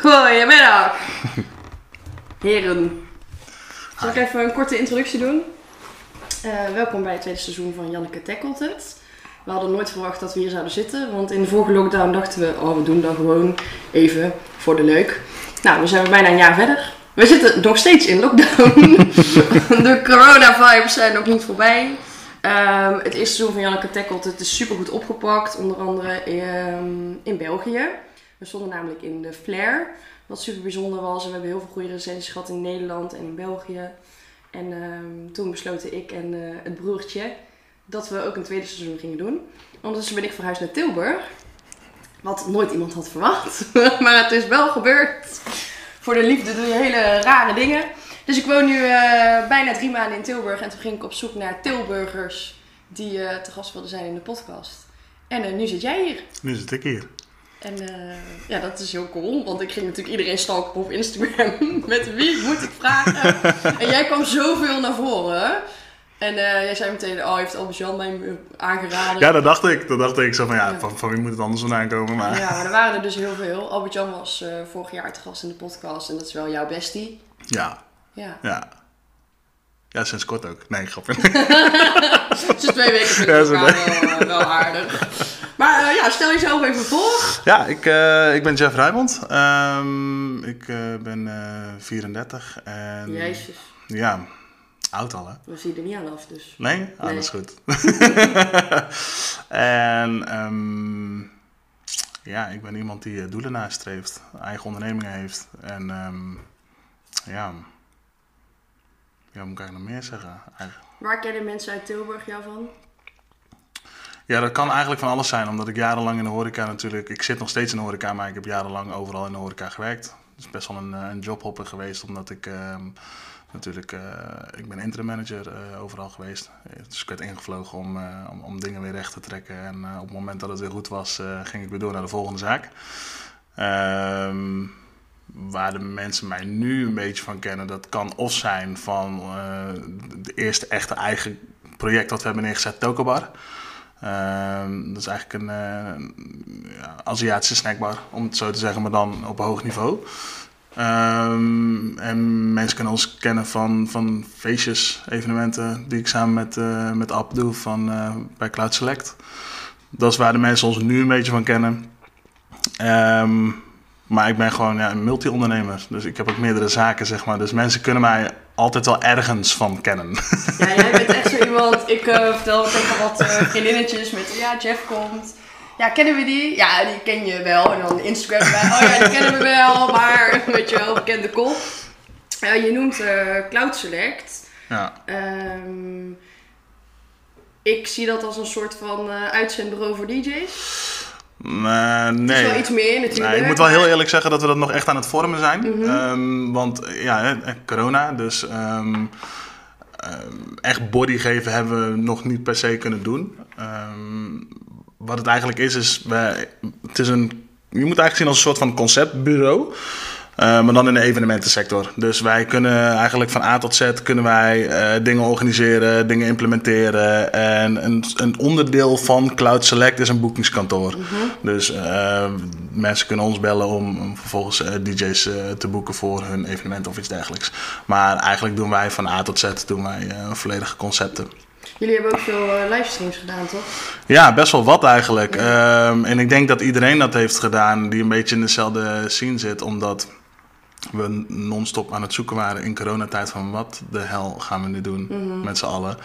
Goedemiddag. Heren. Zal ik even een korte introductie doen? Eh, welkom bij het tweede seizoen van Janneke Tackelt Het. We hadden nooit verwacht dat we hier zouden zitten, want in de vorige lockdown dachten we, oh we doen dan gewoon even voor de leuk. Nou, we zijn bijna een jaar verder. We zitten nog steeds in lockdown. de corona-vibes zijn nog niet voorbij. Ehm, het eerste seizoen van Janneke Tackelt Het is super goed opgepakt, onder andere ehm, in België. We stonden namelijk in de Flair, wat super bijzonder was. En we hebben heel veel goede recensies gehad in Nederland en in België. En ehm, toen besloten ik en eh, het broertje dat we ook een tweede seizoen gingen doen. Ondertussen ben ik verhuisd naar Tilburg. Wat nooit iemand had verwacht. maar het is wel gebeurd. Voor de liefde doe je hele rare dingen. Dus ik woon nu eh, bijna drie maanden in Tilburg. En toen ging ik op zoek naar Tilburgers die uh, te gast wilden zijn in de podcast. En nu zit jij hier. Nu zit ik hier. En ja, dat is heel cool. Want ik ging natuurlijk iedereen stalken op Instagram. Met wie moet ik vragen? en jij kwam zoveel naar voren. En jij zei meteen, oh, heeft Albert-Jan mij aangeraden? Ja, dat dacht ik. Dat dacht ik. Zo van, ja, ja. Van, van, wie moet het anders vandaan komen? Maar... Ja, maar er waren er dus heel veel. Albert-Jan was vorig jaar te gast in de podcast. En dat is wel jouw bestie. Ja. Ja. Ja. Ja, sinds kort ook. Nee, grapje. Sinds twee weken vind ik ja, wel, wel, aardig. Maar uh, ja, stel jezelf even voor. Ja, ik, uh, ik ben Jeff Rijmond. Um, ik uh, ben 34. En, Jezus. Ja, oud al hè? We zien er niet aan af dus. Nee? Ah, nee. dat is goed. en um, ja, ik ben iemand die doelen nastreeft. Eigen ondernemingen heeft. En um, ja... Ja, moet ik nog meer zeggen? Eigenlijk. Waar kennen mensen uit Tilburg jou van? Ja, dat kan eigenlijk van alles zijn, omdat ik jarenlang in de horeca natuurlijk... Ik zit nog steeds in de horeca, maar ik heb jarenlang overal in de horeca gewerkt. Het is best wel een, een jobhopper geweest, omdat ik uh, natuurlijk... Uh, ik ben interim manager uh, overal geweest. Dus ik werd ingevlogen om, om, om, dingen weer recht te trekken. En op het moment dat het weer goed was, ging ik weer door naar de volgende zaak. Ehm, waar de mensen mij nu een beetje van kennen, dat kan of zijn van de eerste echte eigen project dat we hebben neergezet, Tokobar. Uh, dat is eigenlijk een uh, Aziatische snackbar, om het zo te zeggen, maar dan op hoog niveau. Um, en mensen kunnen ons kennen van, van feestjes, evenementen die ik samen met, uh, met Ab doe van, bij Cloud Select. Dat is waar de mensen ons nu een beetje van kennen. Um, maar ik ben gewoon ja, een multi-ondernemer. Dus ik heb ook meerdere zaken, zeg maar. Dus mensen kunnen mij altijd wel ergens van kennen. Ja, jij bent echt zo iemand. Ik uh, vertel tegen wat uh, vriendinnetjes met... Ja, Jeff komt. Ja, kennen we die? Ja, die ken je wel. En dan Instagram bij. Oh ja, die kennen we wel. Maar, weet je wel, bekende kop. Uh, je noemt Cloud Select. Ja. Um, ik zie dat als een soort van uitzendbureau voor DJ's. Uh, nee. Er is wel iets meer natuurlijk. Nee, ik moet wel heel eerlijk zeggen dat we dat nog echt aan het vormen zijn. Mhm. um, want ja, corona, dus um, echt body geven hebben we nog niet per se kunnen doen. wat het eigenlijk is, is we, het is een, je moet eigenlijk zien als een soort van conceptbureau. Uh, maar dan in de evenementensector. Dus wij kunnen eigenlijk van A tot Z kunnen wij uh, dingen organiseren, dingen implementeren. En een, een, onderdeel van Cloud Select is een boekingskantoor. Mhm. Dus uh, mensen kunnen ons bellen om, om vervolgens DJ's te boeken voor hun evenement of iets dergelijks. Maar eigenlijk doen wij van A tot Z doen wij volledige concepten. Jullie hebben ook veel uh, livestreams gedaan, toch? Ja, best wel wat eigenlijk. Ja. Um, en ik denk dat iedereen dat heeft gedaan die een beetje in dezelfde scene zit, omdat we non-stop aan het zoeken waren in coronatijd van wat de hel gaan we nu doen mm -hmm. met z'n allen.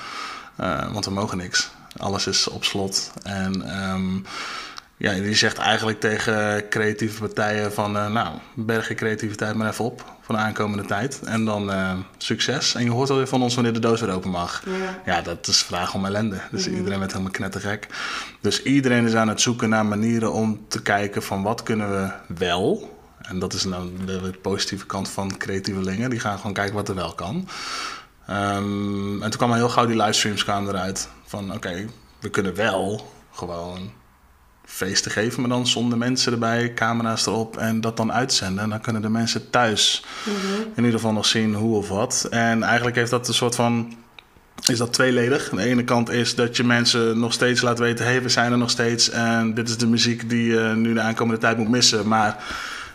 Uh, want we mogen niks. Alles is op slot. En um, ja, die zegt eigenlijk tegen creatieve partijen van uh, nou, berg je creativiteit maar even op voor de aankomende tijd. En dan uh, succes. En je hoort alweer van ons wanneer de doos weer open mag. Ja, ja dat is vraag om ellende. Dus mm -hmm. iedereen werd helemaal knettergek. Dus iedereen is aan het zoeken naar manieren om te kijken van wat kunnen we wel en dat is nou de positieve kant van creatievelingen. Die gaan gewoon kijken wat er wel kan. Um, en toen kwam heel gauw die livestreams kwamen eruit. Van oké, okay, we kunnen wel gewoon feesten geven, maar dan zonder mensen erbij, camera's erop en dat dan uitzenden. En dan kunnen de mensen thuis mm -hmm. in ieder geval nog zien hoe of wat. En eigenlijk heeft dat een soort van is dat tweeledig. Aan de ene kant is dat je mensen nog steeds laat weten: hé, hey, we zijn er nog steeds en dit is de muziek die je nu de aankomende tijd moet missen. Maar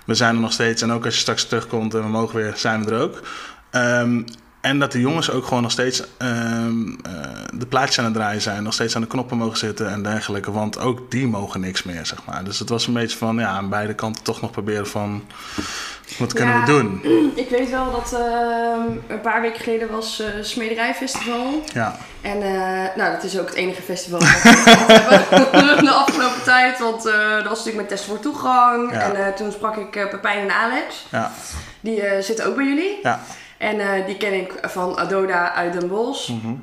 we zijn er nog steeds. En ook als je straks terugkomt en we mogen weer, zijn we er ook. Ehm, en dat de jongens ook gewoon nog steeds ehm, eh, de plaatjes aan het draaien zijn. Nog steeds aan de knoppen mogen zitten en dergelijke. Want ook die mogen niks meer, zeg maar. Dus het was een beetje van, ja, aan beide kanten toch nog proberen van... Wat kunnen Ja. we doen? Ik weet wel dat ehm, een paar weken geleden was eh Smederijfestival. Ja, En eh, nou, dat is ook het enige festival dat we gehad hebben de afgelopen tijd. Want eh, dat was natuurlijk met test voor toegang. Ja. En eh, toen sprak ik eh, Pepijn en Alex. ja, Die eh, zitten ook bij jullie. ja. En eh, die ken ik van Adoda uit Den Bosch. Mhm.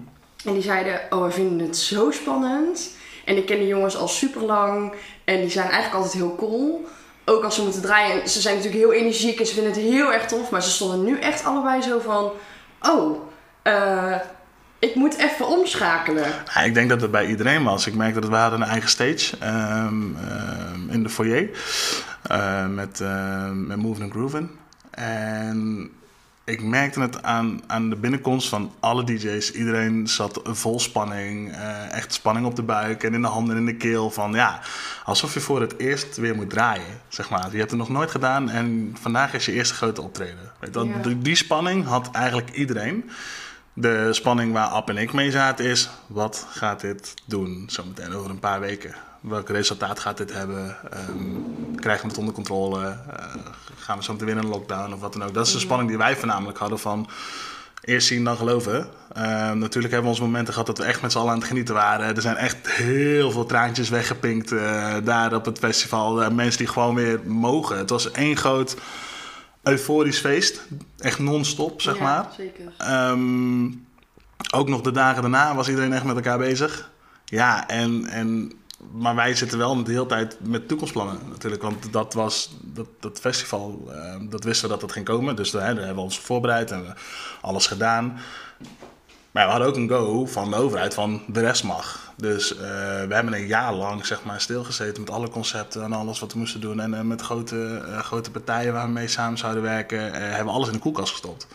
En die zeiden, oh we vinden het zo spannend. En ik ken die jongens al super lang. En die zijn eigenlijk altijd heel cool. Ook als ze moeten draaien. En Ze zijn natuurlijk heel energiek en ze vinden het heel erg tof. Maar ze stonden nu echt allebei zo van, oh, eh, ik moet even omschakelen. Ja, ik denk dat het bij iedereen was. Ik merkte dat we hadden een eigen stage ehm, ehm, in de foyer eh, met, ehm met Moving and Groovin. En ik merkte het aan, aan de binnenkomst van alle DJ's. Iedereen zat vol spanning, eh, echt spanning op de buik en in de handen en in de keel. Van ja, alsof je voor het eerst weer moet draaien, zeg maar. Je hebt het nog nooit gedaan en vandaag is je eerste grote optreden. Weet Ja. die, die spanning had eigenlijk iedereen. De spanning waar App en ik mee zaten is, wat gaat dit doen zometeen over een paar weken? Welk resultaat gaat dit hebben? Ehm, krijgen we het onder controle? Eh, gaan we zo meteen weer in een lockdown of wat dan ook? Dat is de spanning die wij voornamelijk hadden van eerst zien dan geloven. Ehm, natuurlijk hebben we onze momenten gehad dat we echt met z'n allen aan het genieten waren. Er zijn echt heel veel traantjes weggepinkt eh, daar op het festival. Eh, mensen die gewoon weer mogen. Het was één groot euforisch feest. Echt non-stop, zeg Ja, maar. zeker. Ehm, ook nog de dagen daarna was iedereen echt met elkaar bezig. Ja, en, en, maar wij zitten wel de hele tijd met toekomstplannen natuurlijk. Want dat was, dat, dat festival, eh, dat wisten we dat dat ging komen. Dus daar, daar hebben we ons voorbereid en alles gedaan. Maar we hadden ook een go van de overheid van de rest mag. Dus eh, we hebben een jaar lang zeg maar, stilgezeten met alle concepten en alles wat we moesten doen. En met grote, grote partijen waar we mee samen zouden werken, hebben we alles in de koelkast gestopt.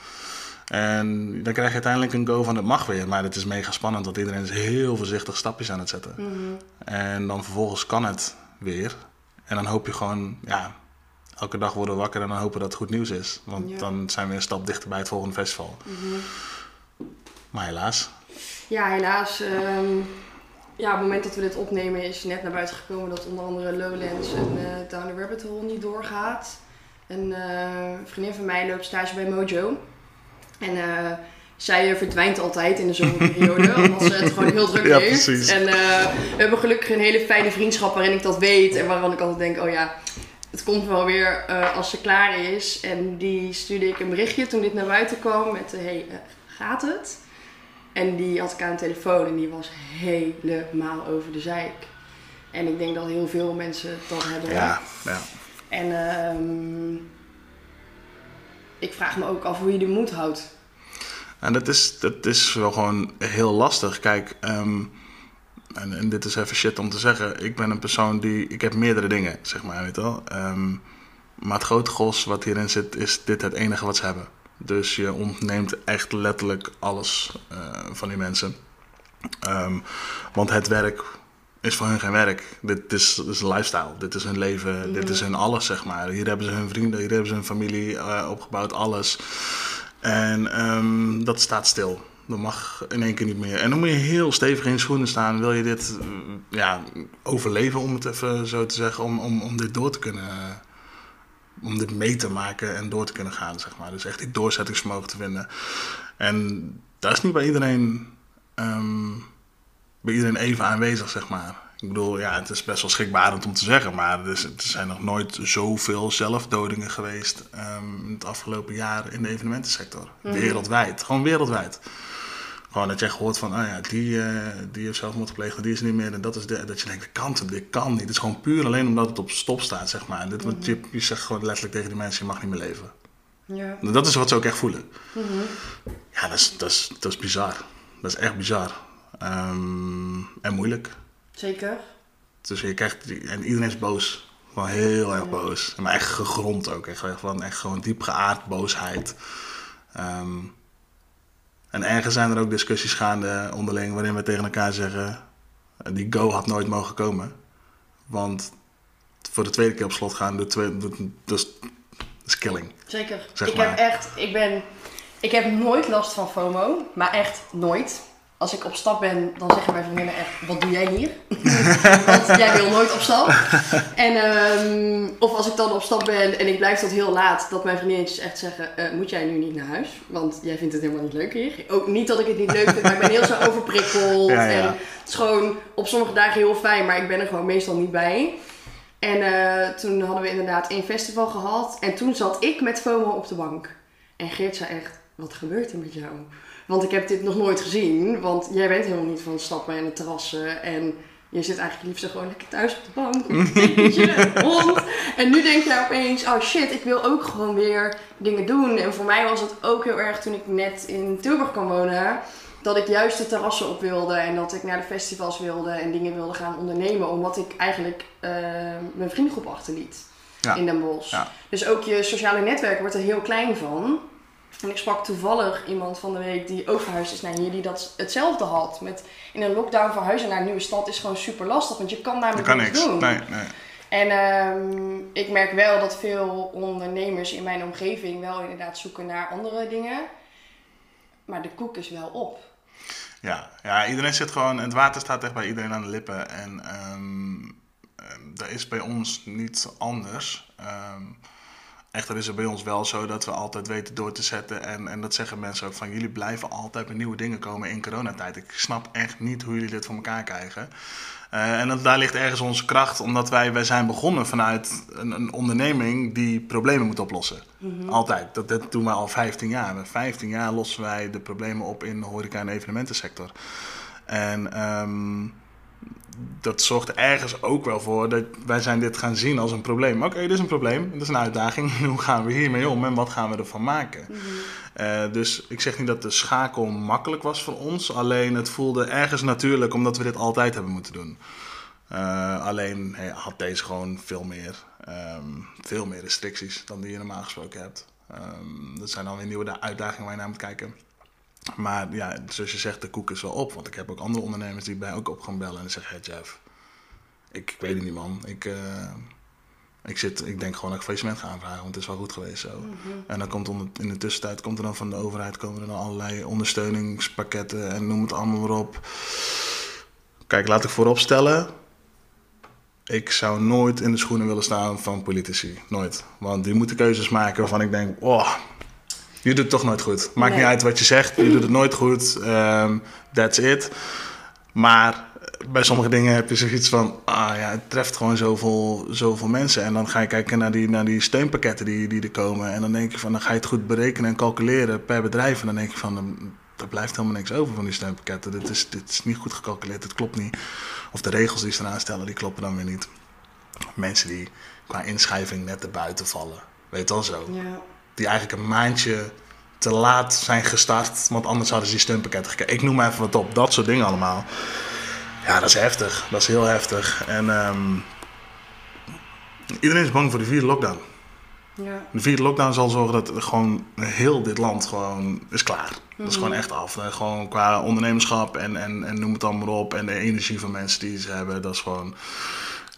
En dan krijg je uiteindelijk een go van het mag weer. Maar het is mega spannend, want iedereen is heel voorzichtig stapjes aan het zetten. En dan vervolgens kan het weer. En dan hoop je gewoon, ja, elke dag worden we wakker en dan hopen dat het goed nieuws is. Want Ja. dan zijn we een stap dichter bij het volgende festival. Maar helaas. Ja, helaas. ehm, ja, op het moment dat we dit opnemen is net naar buiten gekomen dat onder andere Lowlands en eh, Down the Rabbit Hole niet doorgaat. Een eh, vriendin van mij loopt stage bij Mojo. En eh, zij eh, verdwijnt altijd in de zomerperiode, omdat ze het gewoon heel druk Ja, heeft. precies. En eh, we hebben gelukkig een hele fijne vriendschap waarin ik dat weet en waarvan ik altijd denk, oh ja, het komt wel weer eh, als ze klaar is. En die stuurde ik een berichtje toen dit naar buiten kwam met, hey, gaat het? En die had ik aan de telefoon en die was helemaal over de zeik. En ik denk dat heel veel mensen dat hebben. Ja, ja. En ehm, ik vraag me ook af hoe je de moed houdt. En dat is, dat is wel gewoon heel lastig. Kijk, ehm, en, en dit is even shit om te zeggen. Ik ben een persoon die. Ik heb meerdere dingen, zeg maar, weet wel. Ehm, maar het grote gros wat hierin zit, is dit het enige wat ze hebben. Dus je ontneemt echt letterlijk alles eh, van die mensen. Ehm, want het werk is voor hun geen werk. Dit is, dit is een lifestyle. Dit is hun leven. Dit is hun alles, zeg maar. Hier hebben ze hun vrienden, hier hebben ze hun familie eh, opgebouwd, alles. En ehm, dat staat stil. Dat mag in één keer niet meer. En dan moet je heel stevig in je schoenen staan. Wil je dit eh, ja, overleven, om het even zo te zeggen, om, om, om dit door te kunnen. om dit mee te maken en door te kunnen gaan, zeg maar. Dus echt die doorzettingsvermogen te vinden. En dat is niet bij iedereen, ehm, bij iedereen even aanwezig, zeg maar. Ik bedoel, ja, het is best wel schrikbarend om te zeggen, maar er, is- er zijn nog nooit zoveel zelfdodingen geweest ehm, in het afgelopen jaar in de evenementensector. Wereldwijd, gewoon wereldwijd. Gewoon dat je echt hoort van, oh ja, die, eh, die heeft zelfmoord gepleegd die is niet meer. En dat is de, dat je denkt, dat kan, dit kan niet. Het is gewoon puur alleen omdat het op stop staat, zeg maar. En dit, wat je, je zegt gewoon letterlijk tegen die mensen, je mag niet meer leven. Ja. Dat is wat ze ook echt voelen. Ja, dat is, dat, is, dat is bizar. Dat is echt bizar. Ehm, en moeilijk. Zeker. Dus je krijgt, en iedereen is boos. Gewoon heel erg boos. Maar echt gegrond ook. Echt, van, echt gewoon diep geaard boosheid. Ehm, en ergens zijn er ook discussies gaande onderling waarin we tegen elkaar zeggen... die go had nooit mogen komen. Want voor de tweede keer op slot gaan, dus is killing. Zeker. Zeg ik maar. heb echt, ik ben, ik heb nooit last van FOMO, maar echt nooit. Als ik op stap ben, dan zeggen mijn vriendinnen echt, wat doe jij hier? Want jij wil nooit op stap. En, ehm, of als ik dan op stap ben en ik blijf tot heel laat, dat mijn vriendinnetjes echt zeggen, eh, moet jij nu niet naar huis? Want jij vindt het helemaal niet leuk hier. Ook niet dat ik het niet leuk vind, maar ik ben heel zo overprikkeld. Ja, ja. En het is gewoon op sommige dagen heel fijn, maar ik ben er gewoon meestal niet bij. En eh, toen hadden we inderdaad één festival gehad. En toen zat ik met FOMO op de bank. En Geert zei echt, wat gebeurt er met jou? Want ik heb dit nog nooit gezien. Want jij bent helemaal niet van stappen en het terrassen. En je zit eigenlijk liefst gewoon lekker thuis op de bank. Met een hond. En nu denk je opeens, oh shit, ik wil ook gewoon weer dingen doen. En voor mij was het ook heel erg toen ik net in Tilburg kwam wonen. Dat ik juist de terrassen op wilde. En dat ik naar de festivals wilde. En dingen wilde gaan ondernemen. Omdat ik eigenlijk eh, mijn vriendengroep achterliet. Ja. In Den Bosch. Ja. Dus ook je sociale netwerk wordt er heel klein van. En ik sprak toevallig iemand van de week die ook verhuisd is naar hier, die dat hetzelfde had. Met in een lockdown verhuizen naar een nieuwe stad is gewoon super lastig, want je kan namelijk niks niks. doen. Nee, nee. En ehm, ik merk wel dat veel ondernemers in mijn omgeving wel inderdaad zoeken naar andere dingen. Maar de koek is wel op. Ja, ja, iedereen zit gewoon, het water staat echt bij iedereen aan de lippen. En ehm, dat is bij ons niet anders. Echter is het bij ons wel zo dat we altijd weten door te zetten. En, en dat zeggen mensen ook van jullie blijven altijd met nieuwe dingen komen in coronatijd. Ik snap echt niet hoe jullie dit voor elkaar krijgen. Eh, en dat, daar ligt ergens onze kracht, omdat wij, wij zijn begonnen vanuit een, een onderneming die problemen moet oplossen. Altijd. Dat, dat doen we al 15 jaar. Met 15 jaar lossen wij de problemen op in de horeca- en evenementensector. En ehm, dat zorgt ergens ook wel voor dat wij zijn dit gaan zien als een probleem. Oké, dit is een probleem, dit is een uitdaging. Hoe gaan we hiermee om en wat gaan we ervan maken? Eh, dus ik zeg niet dat de schakel makkelijk was voor ons. Alleen het voelde ergens natuurlijk omdat we dit altijd hebben moeten doen. Eh, alleen hey, had deze gewoon veel meer, ehm, veel meer restricties dan die je normaal gesproken hebt. Ehm, dat zijn dan weer nieuwe da- uitdagingen waar je naar moet kijken. Maar ja, zoals je zegt, de koek is wel op. Want ik heb ook andere ondernemers die bij ook op gaan bellen en zeggen: hey Jeff, ik, ik weet het niet man. Ik, eh, ik, zit, ik denk gewoon dat ik faillissement ga aanvragen, want het is wel goed geweest zo. En dan komt onder, in de tussentijd komt er dan van de overheid komen er dan allerlei ondersteuningspakketten en noem het allemaal maar op. Kijk, laat ik voorop stellen. Ik zou nooit in de schoenen willen staan van politici. Nooit. Want die moeten keuzes maken waarvan ik denk, oh, je doet het toch nooit goed. Maakt niet uit wat je zegt, je doet het nooit goed. Ehm, that's it. Maar bij sommige dingen heb je zoiets van, ah ja, het treft gewoon zoveel, zoveel mensen. En dan ga je kijken naar die, naar die steunpakketten die, die er komen. En dan denk je van, dan ga je het goed berekenen en calculeren per bedrijf. En dan denk je van, er blijft helemaal niks over van die steunpakketten. Dit is, dit is niet goed gecalculeerd, het klopt niet. Of de regels die ze eraan stellen, die kloppen dan weer niet. Mensen die qua inschrijving net erbuiten vallen. Weet wel zo Ja. Die eigenlijk een maandje te laat zijn gestart, want anders hadden ze die steunpakketten gekregen. Ik noem maar even wat op, dat soort dingen allemaal. Ja, dat is heftig. Dat is heel heftig. En ehm, iedereen is bang voor de vierde lockdown. Ja. De vierde lockdown zal zorgen dat gewoon heel dit land gewoon is klaar. Dat is gewoon echt af. Eh, Gewoon qua ondernemerschap en, en, en noem het allemaal maar op. En de energie van mensen die ze hebben, dat is gewoon...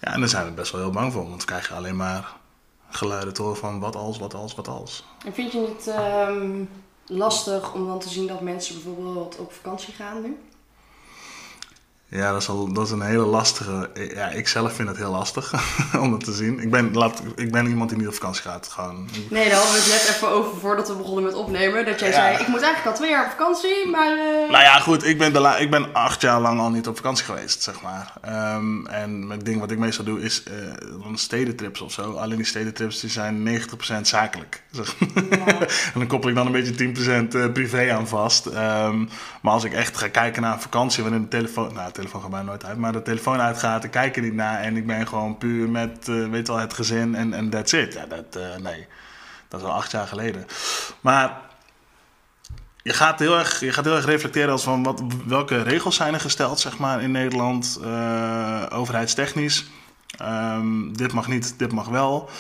Ja, en daar zijn we best wel heel bang voor. Want we krijgen alleen maar geluiden te van wat als, wat als, wat als. En vind je het ehm, lastig om dan te zien dat mensen bijvoorbeeld op vakantie gaan nu? Ja, dat is, al, dat is een hele lastige. Ja, ik zelf vind het heel lastig om dat te zien. Ik ben, laat, ik ben iemand die niet op vakantie gaat. Gewoon. Nee, daar hadden we het net even over voordat we begonnen met opnemen. Dat jij Ja. zei, ik moet eigenlijk al twee jaar op vakantie, maar... eh, Nou ja, goed, ik ben, de la- ik ben acht jaar lang al niet op vakantie geweest, zeg maar. Ehm, en het ding wat ik meestal doe is dan stedentrips of zo. Alleen die stedentrips die zijn 90% zakelijk. En dan koppel ik dan een beetje 10% eh, privé aan vast. Ehm, maar als ik echt ga kijken naar een vakantie waarin de telefoon... Nou, de telefoon gaat bijna nooit uit, maar de telefoon uitgaat, ik kijk er niet naar. En ik ben gewoon puur met, eh, weet wel, het gezin en en that's it. Ja, dat, eh, nee, dat is al acht jaar geleden. Maar je gaat heel erg, je gaat heel erg reflecteren als van wat, welke regels zijn er gesteld zeg maar, in Nederland, overheidstechnisch. Ehm, dit mag niet, dit mag wel.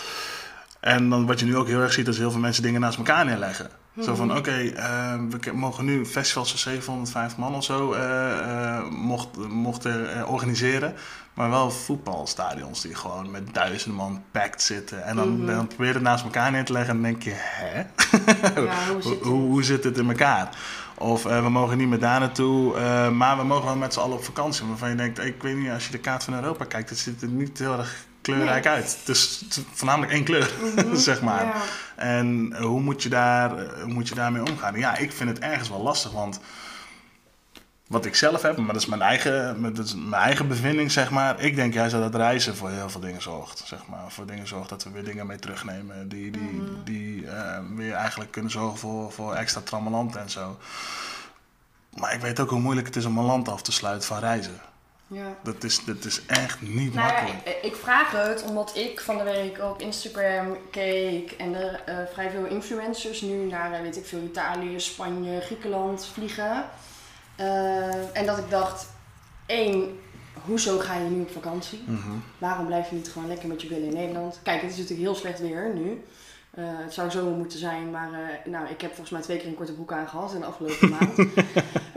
En dan wat je nu ook heel erg ziet, is heel veel mensen dingen naast elkaar neerleggen. Zo van, oké, eh, we mogen nu festivals van 750 man of zo eh, eh, mocht, mochten organiseren. Maar wel voetbalstadions die gewoon met duizenden man packed zitten. En dan, dan probeer je het naast elkaar neer te leggen en dan denk je, hè? Ja, hoe zit hoe, hoe zit het in elkaar? Of we mogen niet meer daar naartoe, maar we mogen wel met z'n allen op vakantie. Waarvan je denkt, ik weet niet, als je de kaart van Europa kijkt, het ziet er niet heel erg kleurrijk Nee. uit. Dus het is voornamelijk één kleur, zeg maar. Ja. En hoe moet, je daar, eh, hoe moet je daarmee omgaan? Ja, ik vind het ergens wel lastig, want wat ik zelf heb, maar dat is mijn eigen, dat is mijn eigen bevinding, zeg maar. Ik denk juist dat het reizen voor heel veel dingen zorgt, zeg maar. Voor dingen zorgt dat we weer dingen mee terugnemen die, die, die eh, weer eigenlijk kunnen zorgen voor, voor extra trammeland en zo. Maar ik weet ook hoe moeilijk het is om een land af te sluiten van reizen. Ja. Dat is, dat is echt niet Nou makkelijk. ik, ik vraag het omdat ik van de week op Instagram keek en er eh, vrij veel influencers nu naar, eh, weet ik veel, Italië, Spanje, Griekenland vliegen. Eh, en dat ik dacht, één, hoezo ga je nu op vakantie? Mhm. Waarom blijf je niet gewoon lekker met je billen in Nederland? Kijk, het is natuurlijk heel slecht weer nu. Eh, het zou zo moeten zijn, maar eh, nou, ik heb volgens mij twee keer een korte broek aangehad in de afgelopen maand.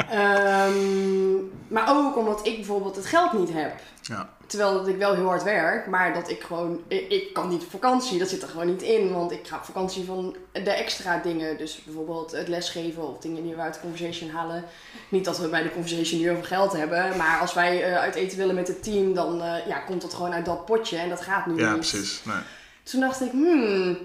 Ehm, maar ook omdat ik bijvoorbeeld het geld niet heb. Ja. Terwijl dat ik wel heel hard werk, maar dat ik gewoon, ik, ik kan niet op vakantie, dat zit er gewoon niet in. Want ik ga op vakantie van de extra dingen, dus bijvoorbeeld het lesgeven of dingen die we uit de conversation halen. Niet dat we bij de conversation nu over geld hebben, maar als wij eh, uit eten willen met het team, dan ja, komt dat gewoon uit dat potje en dat gaat nu ja, niet. precies. Nee. Toen dacht ik, hmm,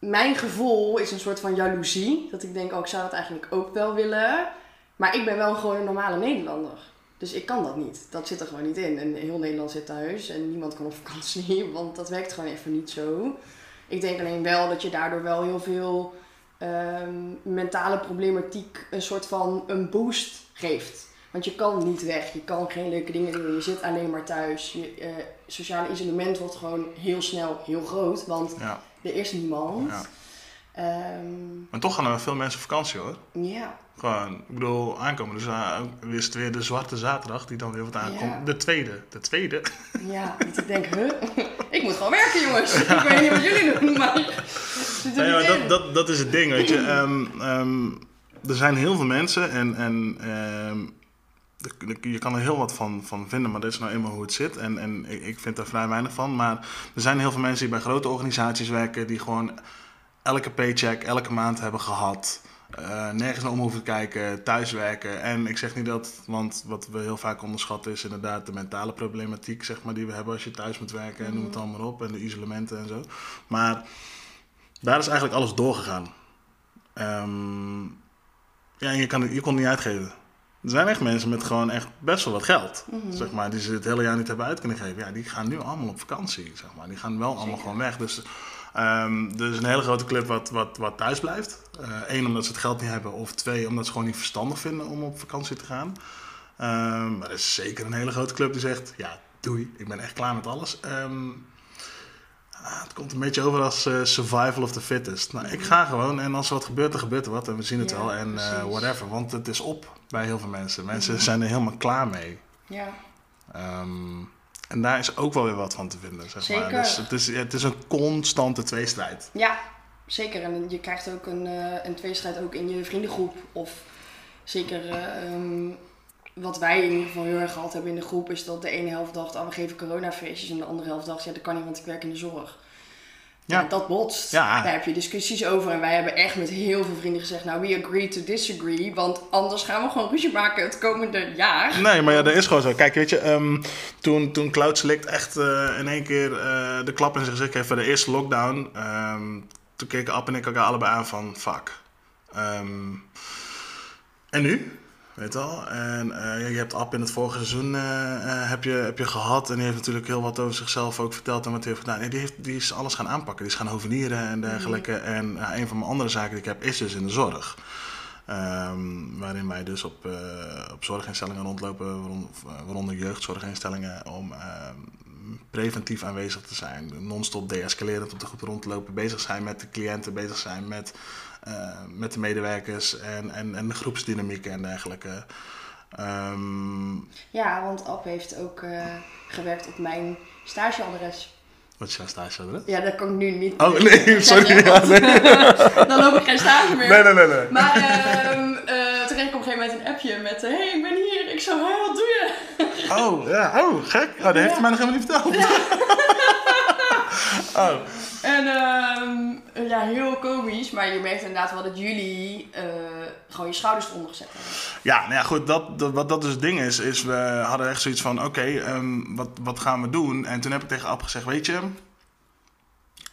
mijn gevoel is een soort van jaloezie. Dat ik denk, oh, ik zou dat eigenlijk ook wel willen. Maar ik ben wel gewoon een normale Nederlander. Dus ik kan dat niet. Dat zit er gewoon niet in. En heel Nederland zit thuis en niemand kan op vakantie, want dat werkt gewoon even niet zo. Ik denk alleen wel dat je daardoor wel heel veel ehm, mentale problematiek een soort van een boost geeft. Want je kan niet weg, je kan geen leuke dingen doen, je zit alleen maar thuis. Je eh, sociale isolement wordt gewoon heel snel heel groot, want. Er is niemand. Ja. Ehm, Maar toch gaan er veel mensen op vakantie hoor. ja. Gewoon, ik bedoel, aankomen. Dus uh, is het weer de zwarte zaterdag die dan weer wat aankomt. Ja. De tweede. De tweede. Ja, dat ik denk, huh? ik moet gewoon werken, jongens. Ik weet niet wat jullie doen, maar Nee, maar dat, dat, dat is het ding, weet je. Ehm, ehm, er zijn heel veel mensen en, en de- de- je kan er heel wat van, van vinden, maar dat is nou eenmaal hoe het zit. En, en ik, vind daar vrij weinig van. Maar er zijn heel veel mensen die bij grote organisaties werken, die gewoon elke paycheck elke maand hebben gehad. eh, nergens naar om hoeven kijken, thuiswerken. En ik zeg niet dat, want wat we heel vaak onderschatten is inderdaad de mentale problematiek zeg maar, die we hebben als je thuis moet werken en noem het allemaal op. En de isolementen en zo. Maar daar is eigenlijk alles doorgegaan. Ehm, ja, en je, kan, je kon het niet uitgeven. Er zijn echt mensen met gewoon echt best wel wat geld, zeg maar, die ze het hele jaar niet hebben uit kunnen geven. Ja, die gaan nu allemaal op vakantie, zeg maar. Die gaan wel allemaal gewoon weg. Dus ehm er is een hele grote club wat, wat, wat thuis blijft. Eén, omdat ze het geld niet hebben. Of twee, omdat ze gewoon niet verstandig vinden om op vakantie te gaan. Ehm, maar er is zeker een hele grote club die zegt, ja, doei, ik ben echt klaar met alles. Ehm, Ah, het komt een beetje over als eh, survival of the fittest. Nou, ik ga gewoon en als er wat gebeurt, dan gebeurt er wat. En we zien het Ja, wel en eh, whatever. Want het is op bij heel veel mensen. Mensen zijn er helemaal klaar mee. Ja, Ehm, en daar is ook wel weer wat van te vinden, zeg maar. Dus het, is, het is een constante tweestrijd. ja, zeker. En je krijgt ook een, eh, een tweestrijd ook in je vriendengroep. Of zeker eh, ehm, wat wij in ieder geval heel erg gehad hebben in de groep... is dat de ene helft dacht, oh, we geven coronafeestjes. En de andere helft dacht, ja, dat kan niet, want ik werk in de zorg. Ja. Dat botst. Ja. Daar heb je discussies over. En wij hebben echt met heel veel vrienden gezegd... nou, we agree to disagree. Want anders gaan we gewoon ruzie maken het komende jaar. Nee, maar ja, dat is gewoon zo. Kijk, weet je, ehm, toen, toen Cloud Select echt eh, in één keer eh, de klap in zijn gezicht heeft voor de eerste lockdown, ehm, toen keken App en ik elkaar allebei aan van fuck. Ehm, en nu? Weet wel? En eh, je hebt App in het vorige seizoen eh, eh, heb, je, heb je gehad. En die heeft natuurlijk heel wat over zichzelf ook verteld en wat hij heeft gedaan. En die, heeft, die is alles gaan aanpakken. Die is gaan hovenieren en dergelijke. En ja, een van mijn andere zaken die ik heb is dus in de zorg. Ehm, waarin wij dus op, op zorginstellingen rondlopen, waaronder, jeugdzorginstellingen, om ehm, preventief aanwezig te zijn. Non-stop deescalerend op de groep rondlopen, bezig zijn met de cliënten, bezig zijn met, met de medewerkers en, en, en de groepsdynamieken en dergelijke. Ehm, Ja, want App heeft ook eh, gewerkt op mijn stageadres. Wat is jouw stageadres? Ja, dat kan ik nu niet. Oh, nee, sorry. Ja, nee. Dan loop ik geen stage meer. nee, nee, nee. nee. Maar ehm eh, toen kreeg ik op een gegeven moment een appje met... Hé, hey, ik ben hier. Ik zo, hé, wat doe je? Oh, ja, oh, gek. Oh, dat heeft hij Ja. mij nog helemaal niet verteld. oh, En ehm, ja, heel komisch. Maar je merkt inderdaad wel dat jullie eh, gewoon je schouders eronder gezet hebben. Ja, nou ja, goed, dat, dat, wat dat dus het ding is, is we hadden echt zoiets van, oké, ehm, wat, wat gaan we doen? En toen heb ik tegen Ab gezegd, weet je,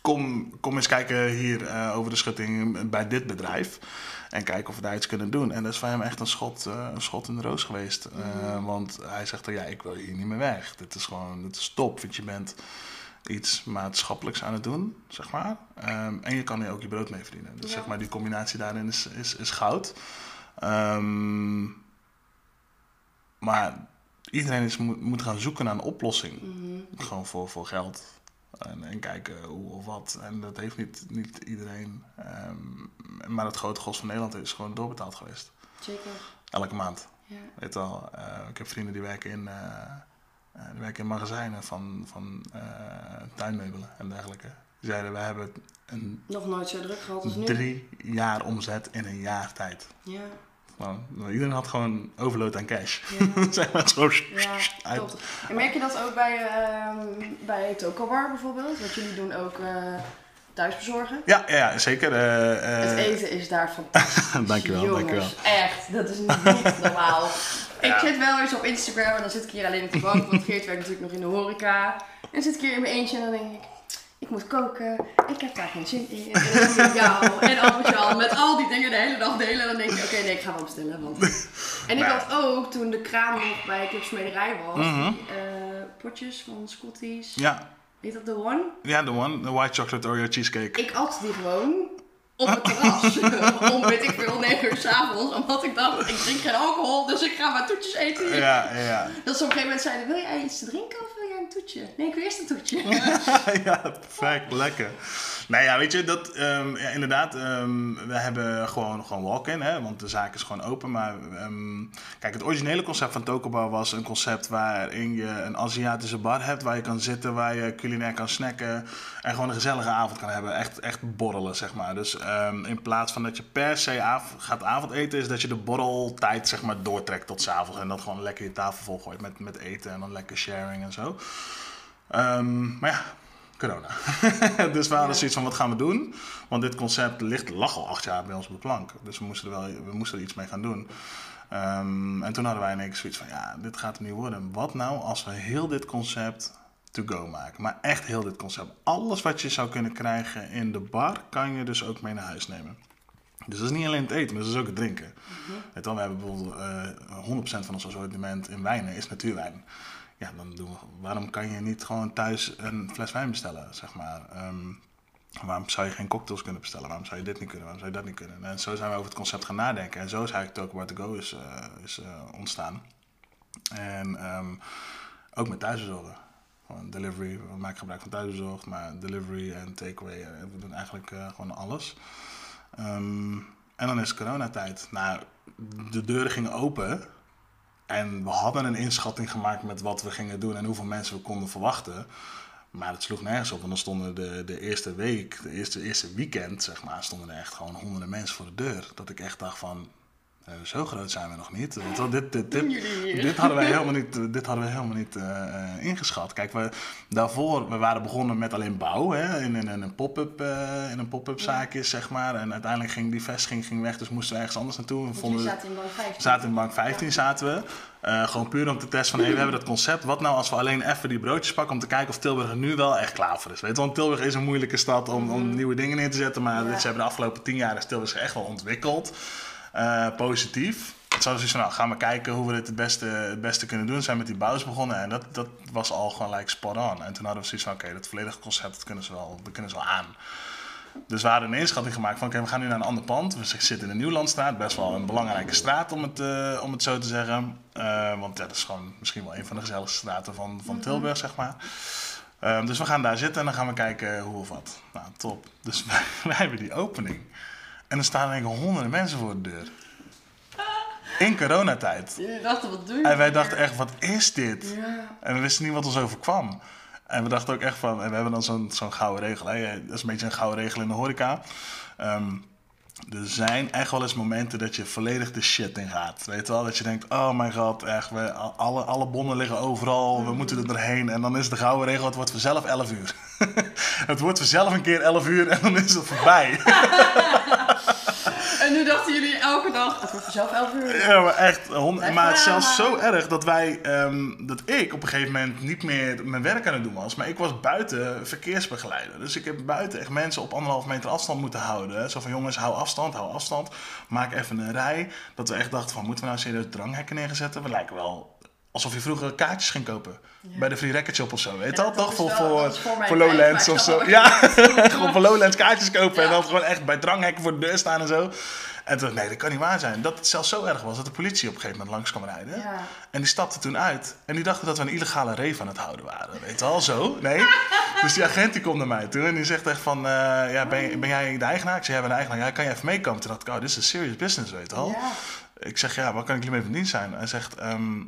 kom, kom eens kijken hier eh, over de schutting bij dit bedrijf. En kijken of we daar iets kunnen doen. En dat is voor hem echt een schot, eh, een schot in de roos geweest. Eh, Want hij zegt, ja, ik wil hier niet meer weg. Dit is gewoon, dit is top, want je bent iets maatschappelijks aan het doen, zeg maar. Ehm, en je kan hier ook je brood mee verdienen. Dus Ja. zeg maar, die combinatie daarin is, is, is goud. Ehm, maar iedereen is, moet, moet gaan zoeken naar een oplossing. Gewoon voor, voor geld. En, en kijken hoe of wat. En dat heeft niet, niet iedereen. Ehm, maar het grote gros van Nederland is gewoon doorbetaald geweest. Zeker. Elke maand. Ja. Weet wel, eh, ik heb vrienden die werken in, eh, eh, die werken in magazijnen van, van eh, tuinmeubelen en dergelijke. Die zeiden, wij hebben een Nog nooit zo druk gehad als nu. drie jaar omzet in een jaar tijd. Ja. Iedereen had gewoon overload aan cash. Ja. zeg maar zo. Ja, klopt. En merk je dat ook bij, ehm bij Toco Bar bijvoorbeeld? Want jullie doen ook eh thuisbezorgen. Ja, ja, ja, zeker. Het eten is daar fantastisch. Dankjewel, Jongens, dankjewel. Echt, dat is niet normaal. Ik Ja. zit wel eens op Instagram en dan zit ik hier alleen op de bank, want Geert werkt natuurlijk nog in de horeca. En dan zit ik hier in mijn eentje en dan denk ik, ik moet koken, ik heb daar geen zin in. En dan zie ik jou en Albert-Jan met al die dingen de hele dag delen. En dan denk ik, oké nee, ik ga wel bestellen. Want... En ik had ook, toen de kraan nog bij Clubsmederij was, Mhm. die eh, potjes van Scotties. Ja, Heet dat de One? ja, de one, de white chocolate Oreo cheesecake. Ik at die gewoon op het terras. om weet ik veel, 9 uur s'avonds. Omdat ik dacht, ik drink geen alcohol, dus ik ga maar toetjes eten. Ja, ja, Dat ze op een gegeven moment zeiden, wil jij iets te drinken of een toetje? Nee, ik wil eerst een toetje. ja, perfect, lekker. Nou ja, weet je, dat, ehm, ja, inderdaad, ehm, we hebben gewoon, gewoon walk-in, hè, want de zaak is gewoon open. Maar ehm, kijk, het originele concept van Tokobar was een concept waarin je een Aziatische bar hebt, waar je kan zitten, waar je culinair kan snacken en gewoon een gezellige avond kan hebben. Echt, echt borrelen, zeg maar. Dus ehm, in plaats van dat je per se av- gaat avondeten, is dat je de borreltijd, zeg maar, doortrekt tot 's avonds en dat gewoon lekker je tafel volgooit met, met eten en dan lekker sharing en zo. Ehm, maar ja, corona. dus we hadden Ja. zoiets van, wat gaan we doen? Want dit concept ligt, lag al acht jaar bij ons op de plank. Dus we moesten er, wel, we moesten er iets mee gaan doen. Ehm, en toen hadden wij in één keer zoiets van, ja, dit gaat er niet worden. Wat nou als we heel dit concept to go maken? Maar echt heel dit concept. Alles wat je zou kunnen krijgen in de bar, kan je dus ook mee naar huis nemen. Dus dat is niet alleen het eten, maar dat is ook het drinken. Weet je wel, we hebben bijvoorbeeld eh 100% van ons assortiment in wijnen is natuurwijn. Ja, dan doen we, waarom kan je niet gewoon thuis een fles wijn bestellen, zeg maar? Ehm, waarom zou je geen cocktails kunnen bestellen? Waarom zou je dit niet kunnen? Waarom zou je dat niet kunnen? En zo zijn we over het concept gaan nadenken. En zo is eigenlijk Token Bar To Go is, eh, is eh, ontstaan. En ehm, ook met thuisbezorgen. Gewoon delivery, we maken gebruik van thuisbezorgd, maar delivery en takeaway, eh, we doen eigenlijk gewoon alles. Ehm, en dan is coronatijd. Nou, de deuren gingen open. En we hadden een inschatting gemaakt met wat we gingen doen en hoeveel mensen we konden verwachten. Maar het sloeg nergens op, want dan stonden de, de eerste week, de eerste, eerste weekend, zeg maar, stonden er echt gewoon honderden mensen voor de deur. Dat ik echt dacht van, eh, zo groot zijn we nog niet. Wel, dit, dit, dit, dit hadden wij helemaal niet, dit hadden we helemaal niet eh, eh, ingeschat. Kijk, we, daarvoor, we waren begonnen met alleen bouw, hè, in, in, in een pop-up eh, in een pop-up zaakje, zeg maar. En uiteindelijk ging die vestiging ging weg, dus moesten we ergens anders naartoe. We vonden zaten in bank 15. zaten in bank 15 zaten we. Eh, gewoon puur om te testen van, hey, we hebben dat concept. Wat nou als we alleen even die broodjes pakken om te kijken of Tilburg er nu wel echt klaar voor is. Weet je, want Tilburg is een moeilijke stad om, om nieuwe dingen neer te zetten. Maar Ja. ze hebben de afgelopen 10 jaar is Tilburg zich echt wel ontwikkeld. Eh, positief. Het zou dus van, nou, gaan we kijken hoe we dit het beste, het beste kunnen doen. We zijn met die bouws begonnen en dat, dat was al gewoon like spot on. En toen hadden we zoiets van, oké, dat volledige concept, dat kunnen ze wel, dat kunnen ze wel aan. Dus we hadden een inschatting gemaakt van oké, we gaan nu naar een ander pand. We zitten in de Nieuwlandstraat, best wel een belangrijke straat om het, eh, om het zo te zeggen. Eh, want ja, dat is gewoon misschien wel een van de gezelligste straten van, van Tilburg, zeg maar. Dus we gaan daar zitten en dan gaan we kijken hoe of wat. Nou, top. Dus wij, wij hebben die opening. En er staan ik honderden mensen voor de deur. In coronatijd. Jullie dachten, wat doen En wij dachten echt, wat is dit? Ja. En we wisten niet wat ons overkwam. En we dachten ook echt van, en we hebben dan zo'n zo'n gouden regel. Hè? Dat is een beetje een gouden regel in de horeca. Ehm, er zijn echt wel eens momenten dat je volledig de shit in gaat. Weet je wel? Dat je denkt, oh mijn god, echt, we, alle, alle bonnen liggen overal, we moeten er doorheen. En dan is de gouden regel, het wordt vanzelf 11 uur. het wordt vanzelf een keer 11 uur en dan is het voorbij. En nu dachten jullie elke dag, het wordt vanzelf 11 uur. Ja, maar echt. hond- maar het is zelfs zo erg dat wij, ehm, dat ik op een gegeven moment niet meer mijn werk aan het doen was. Maar ik was buiten verkeersbegeleider. Dus ik heb buiten echt mensen op anderhalf meter afstand moeten houden. Zo van jongens, hou afstand, hou afstand. Maak even een rij. Dat we echt dachten van, moeten we nou serieus dranghekken neerzetten? We lijken wel alsof je vroeger kaartjes ging kopen. Bij de Free Record Shop of zo, weet je Ja, dat Toch? Voor, voor, Lowlands of zo. Ja, gewoon voor Lowlands kaartjes kopen. En dan gewoon echt bij dranghekken voor de deur staan en zo. En toen, nee, dat kan niet waar zijn. Dat het zelfs zo erg was dat de politie op een gegeven moment langs kwam rijden. Ja. En die stapte toen uit. En die dachten dat we een illegale reef aan het houden waren. Weet je wel, zo? Nee. Dus die agent die komt naar mij toe en die zegt echt van... eh, ja, ben, ben jij de eigenaar? Ik zeg, ja, ben de eigenaar. Ja, kan je even meekomen? Toen dacht ik, oh, dit is een serious business, weet je. Ja. Ik zeg, ja, wat kan ik jullie mee van dienst zijn? Hij zegt, ehm,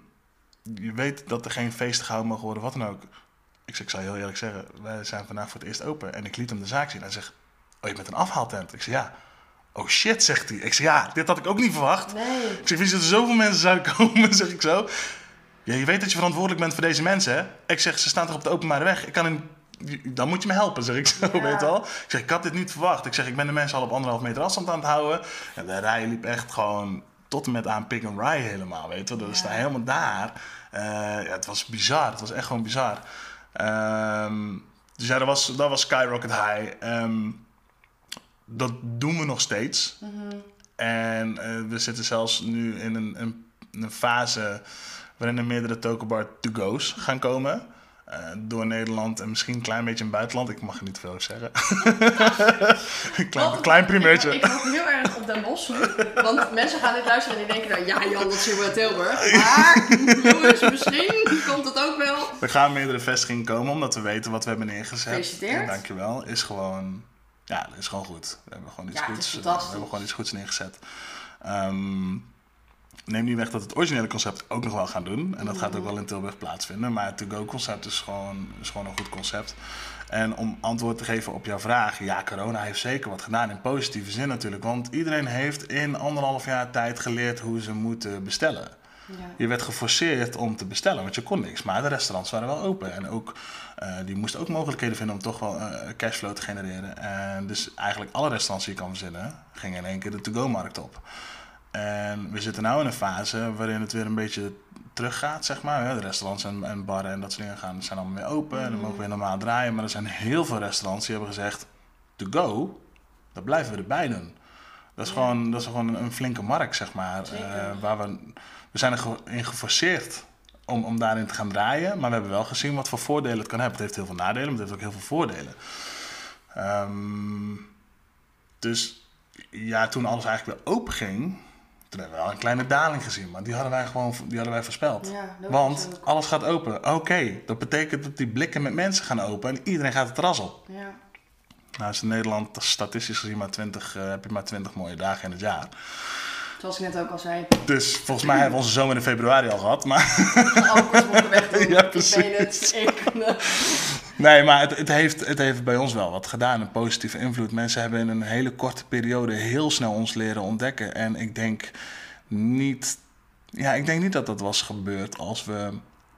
je weet dat er geen feesten gehouden mogen worden, wat dan ook. Ik zeg, ik zal heel eerlijk zeggen, wij zijn vandaag voor het eerst open. En ik liet hem de zaak zien. Hij zegt, oh, je bent een afhaaltent? Ik zeg, ja. Oh shit, zegt hij. Ik zeg, ja, dit had ik ook niet verwacht. Nee. Ik zeg, wie er zoveel mensen zouden komen, zeg ik zo. Ja, je weet dat je verantwoordelijk bent voor deze mensen, hè? Ik zeg, ze staan toch op de openbare weg? Ik kan hen, dan moet je me helpen, zeg ik zo, Ja. weet wel. Ik zeg, ik had dit niet verwacht. Ik zeg, ik ben de mensen al op anderhalf meter afstand aan het houden. En de rij liep echt gewoon tot en met aan Pick and Ride helemaal, weet je wel. Dat Ja. staan helemaal daar. Eh, ja, het was bizar. Het was echt gewoon bizar. Ehm, dus ja, dat was, dat was Skyrocket High. Ehm, dat doen we nog steeds. Mhm. En eh, we zitten zelfs nu in een, een, een fase waarin er meerdere Tokenbar to-go's gaan komen. Eh, door Nederland en misschien een klein beetje in het buitenland. Ik mag er niet veel over zeggen. een klein, Want klein primeurtje. Ik, ik hoop heel erg op Den Bosch. Want mensen gaan dit luisteren en die denken dan, ja Jan, dat zien we uit Tilburg. Maar jongens, misschien komt het ook wel. Er gaan meerdere vestigingen komen omdat we weten wat we hebben neergezet. Gefeliciteerd. Dankjewel. Is gewoon, ja, dat is gewoon goed. We hebben gewoon iets Ja, goeds. is We hebben gewoon iets goeds neergezet. Ehm, neem niet weg dat het originele concept ook nog wel gaan doen. En dat gaat ook wel in Tilburg plaatsvinden. Maar het to-go concept is gewoon, is gewoon een goed concept. En om antwoord te geven op jouw vraag. Ja, corona heeft zeker wat gedaan in positieve zin natuurlijk. Want iedereen heeft in anderhalf jaar tijd geleerd hoe ze moeten bestellen. Ja. Je werd geforceerd om te bestellen, want je kon niks. Maar de restaurants waren wel open. En ook, eh, die moesten ook mogelijkheden vinden om toch wel eh, cashflow te genereren. En dus eigenlijk alle restaurants die je kan verzinnen, gingen in één keer de to-go-markt op. En we zitten nu in een fase waarin het weer een beetje teruggaat, zeg maar. De restaurants en, en barren en dat soort dingen gaan, zijn allemaal weer open. En dan mogen we weer normaal draaien. Maar er zijn heel veel restaurants die hebben gezegd, to-go, dat blijven we erbij doen. Dat is, Ja. gewoon, dat is gewoon een, een flinke markt, zeg maar. Eh, waar we, we zijn erin geforceerd om, om daarin te gaan draaien. Maar we hebben wel gezien wat voor voordelen het kan hebben. Het heeft heel veel nadelen, maar het heeft ook heel veel voordelen. Ehm, dus ja, toen alles eigenlijk weer open ging, toen hebben we wel een kleine daling gezien. Maar die hadden wij gewoon die hadden wij voorspeld. Ja, Want alles gaat open. Oké, dat betekent dat die blikken met mensen gaan open en iedereen gaat het terras op. Ja. Nou is in Nederland statistisch gezien maar 20, eh, heb je maar 20 mooie dagen in het jaar. Zoals ik net ook al zei. Dus volgens mij hebben we onze zomer in februari al gehad. Maar Alle weg doen. Ja, het. Ik, nee, maar het, het, heeft, het heeft bij ons wel wat gedaan. Een positieve invloed. Mensen hebben in een hele korte periode heel snel ons leren ontdekken. En ik denk niet, ja, ik denk niet dat dat was gebeurd als we.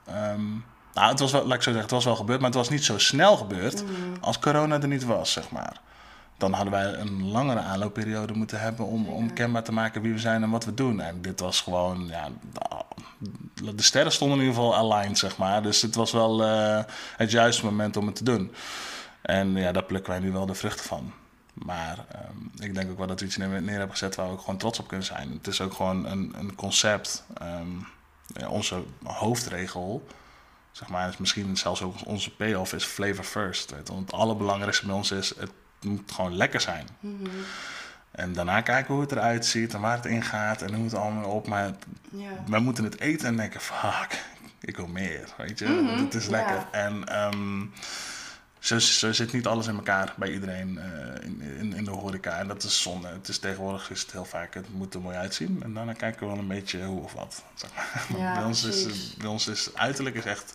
ehm, nou, het was wel, laat ik zo zeggen, het was wel gebeurd, maar het was niet zo snel gebeurd als corona er niet was, zeg maar. Dan hadden wij een langere aanloopperiode moeten hebben om, om kenbaar te maken wie we zijn en wat we doen. En dit was gewoon, ja, de sterren stonden in ieder geval aligned, zeg maar. Dus het was wel eh, het juiste moment om het te doen. En ja, daar plukken wij nu wel de vruchten van. Maar ehm, ik denk ook wel dat we iets neer, neer hebben gezet waar we ook gewoon trots op kunnen zijn. Het is ook gewoon een, een concept. ehm, ja, onze hoofdregel, zeg maar, is misschien zelfs ook onze payoff is flavor first. Weet. Want het allerbelangrijkste bij ons is, het moet gewoon lekker zijn. En daarna kijken hoe het eruit ziet en waar het in gaat en hoe het allemaal op. Maar wij moeten het eten en denken, fuck, ik wil meer, weet je. Mhm, het is lekker. En ehm, zo, zo zit niet alles in elkaar bij iedereen eh, in, in, in de horeca. En dat is zonde. Het is tegenwoordig is het heel vaak, het moet er mooi uitzien. En daarna kijken we wel een beetje hoe of wat. Zeg maar. Ja, bij, ons is, bij ons is uiterlijk is echt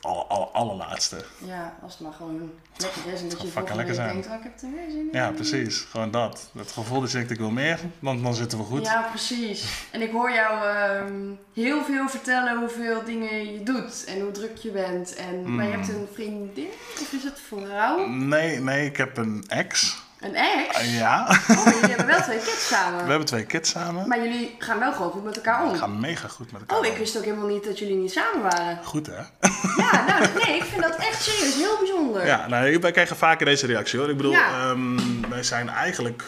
alle, alle, allerlaatste. Ja, als het maar gewoon lekker is en dat je volgende week zijn. denkt, oh, ik heb er weer zin in. Ja, precies. Gewoon dat. Het gevoel dat je denkt, ik wil meer, dan, dan zitten we goed. Ja, precies. En ik hoor jou ehm, heel veel vertellen hoeveel dingen je doet en hoe druk je bent. En, Maar je hebt een vriendin, of is het vrouw? Nee, nee, ik heb een ex. Een ex? Ja, Oh, jullie hebben wel twee kids samen. we hebben twee kids samen. Maar jullie gaan wel gewoon goed met elkaar om. We gaan mega goed met elkaar. Oh, ik wist ook helemaal niet dat jullie niet samen waren. Goed hè? Ja, nou nee, ik vind dat echt serieus heel bijzonder. Ja, nou, wij krijgen vaker deze reactie hoor. Ik bedoel, Ja. ehm, wij zijn eigenlijk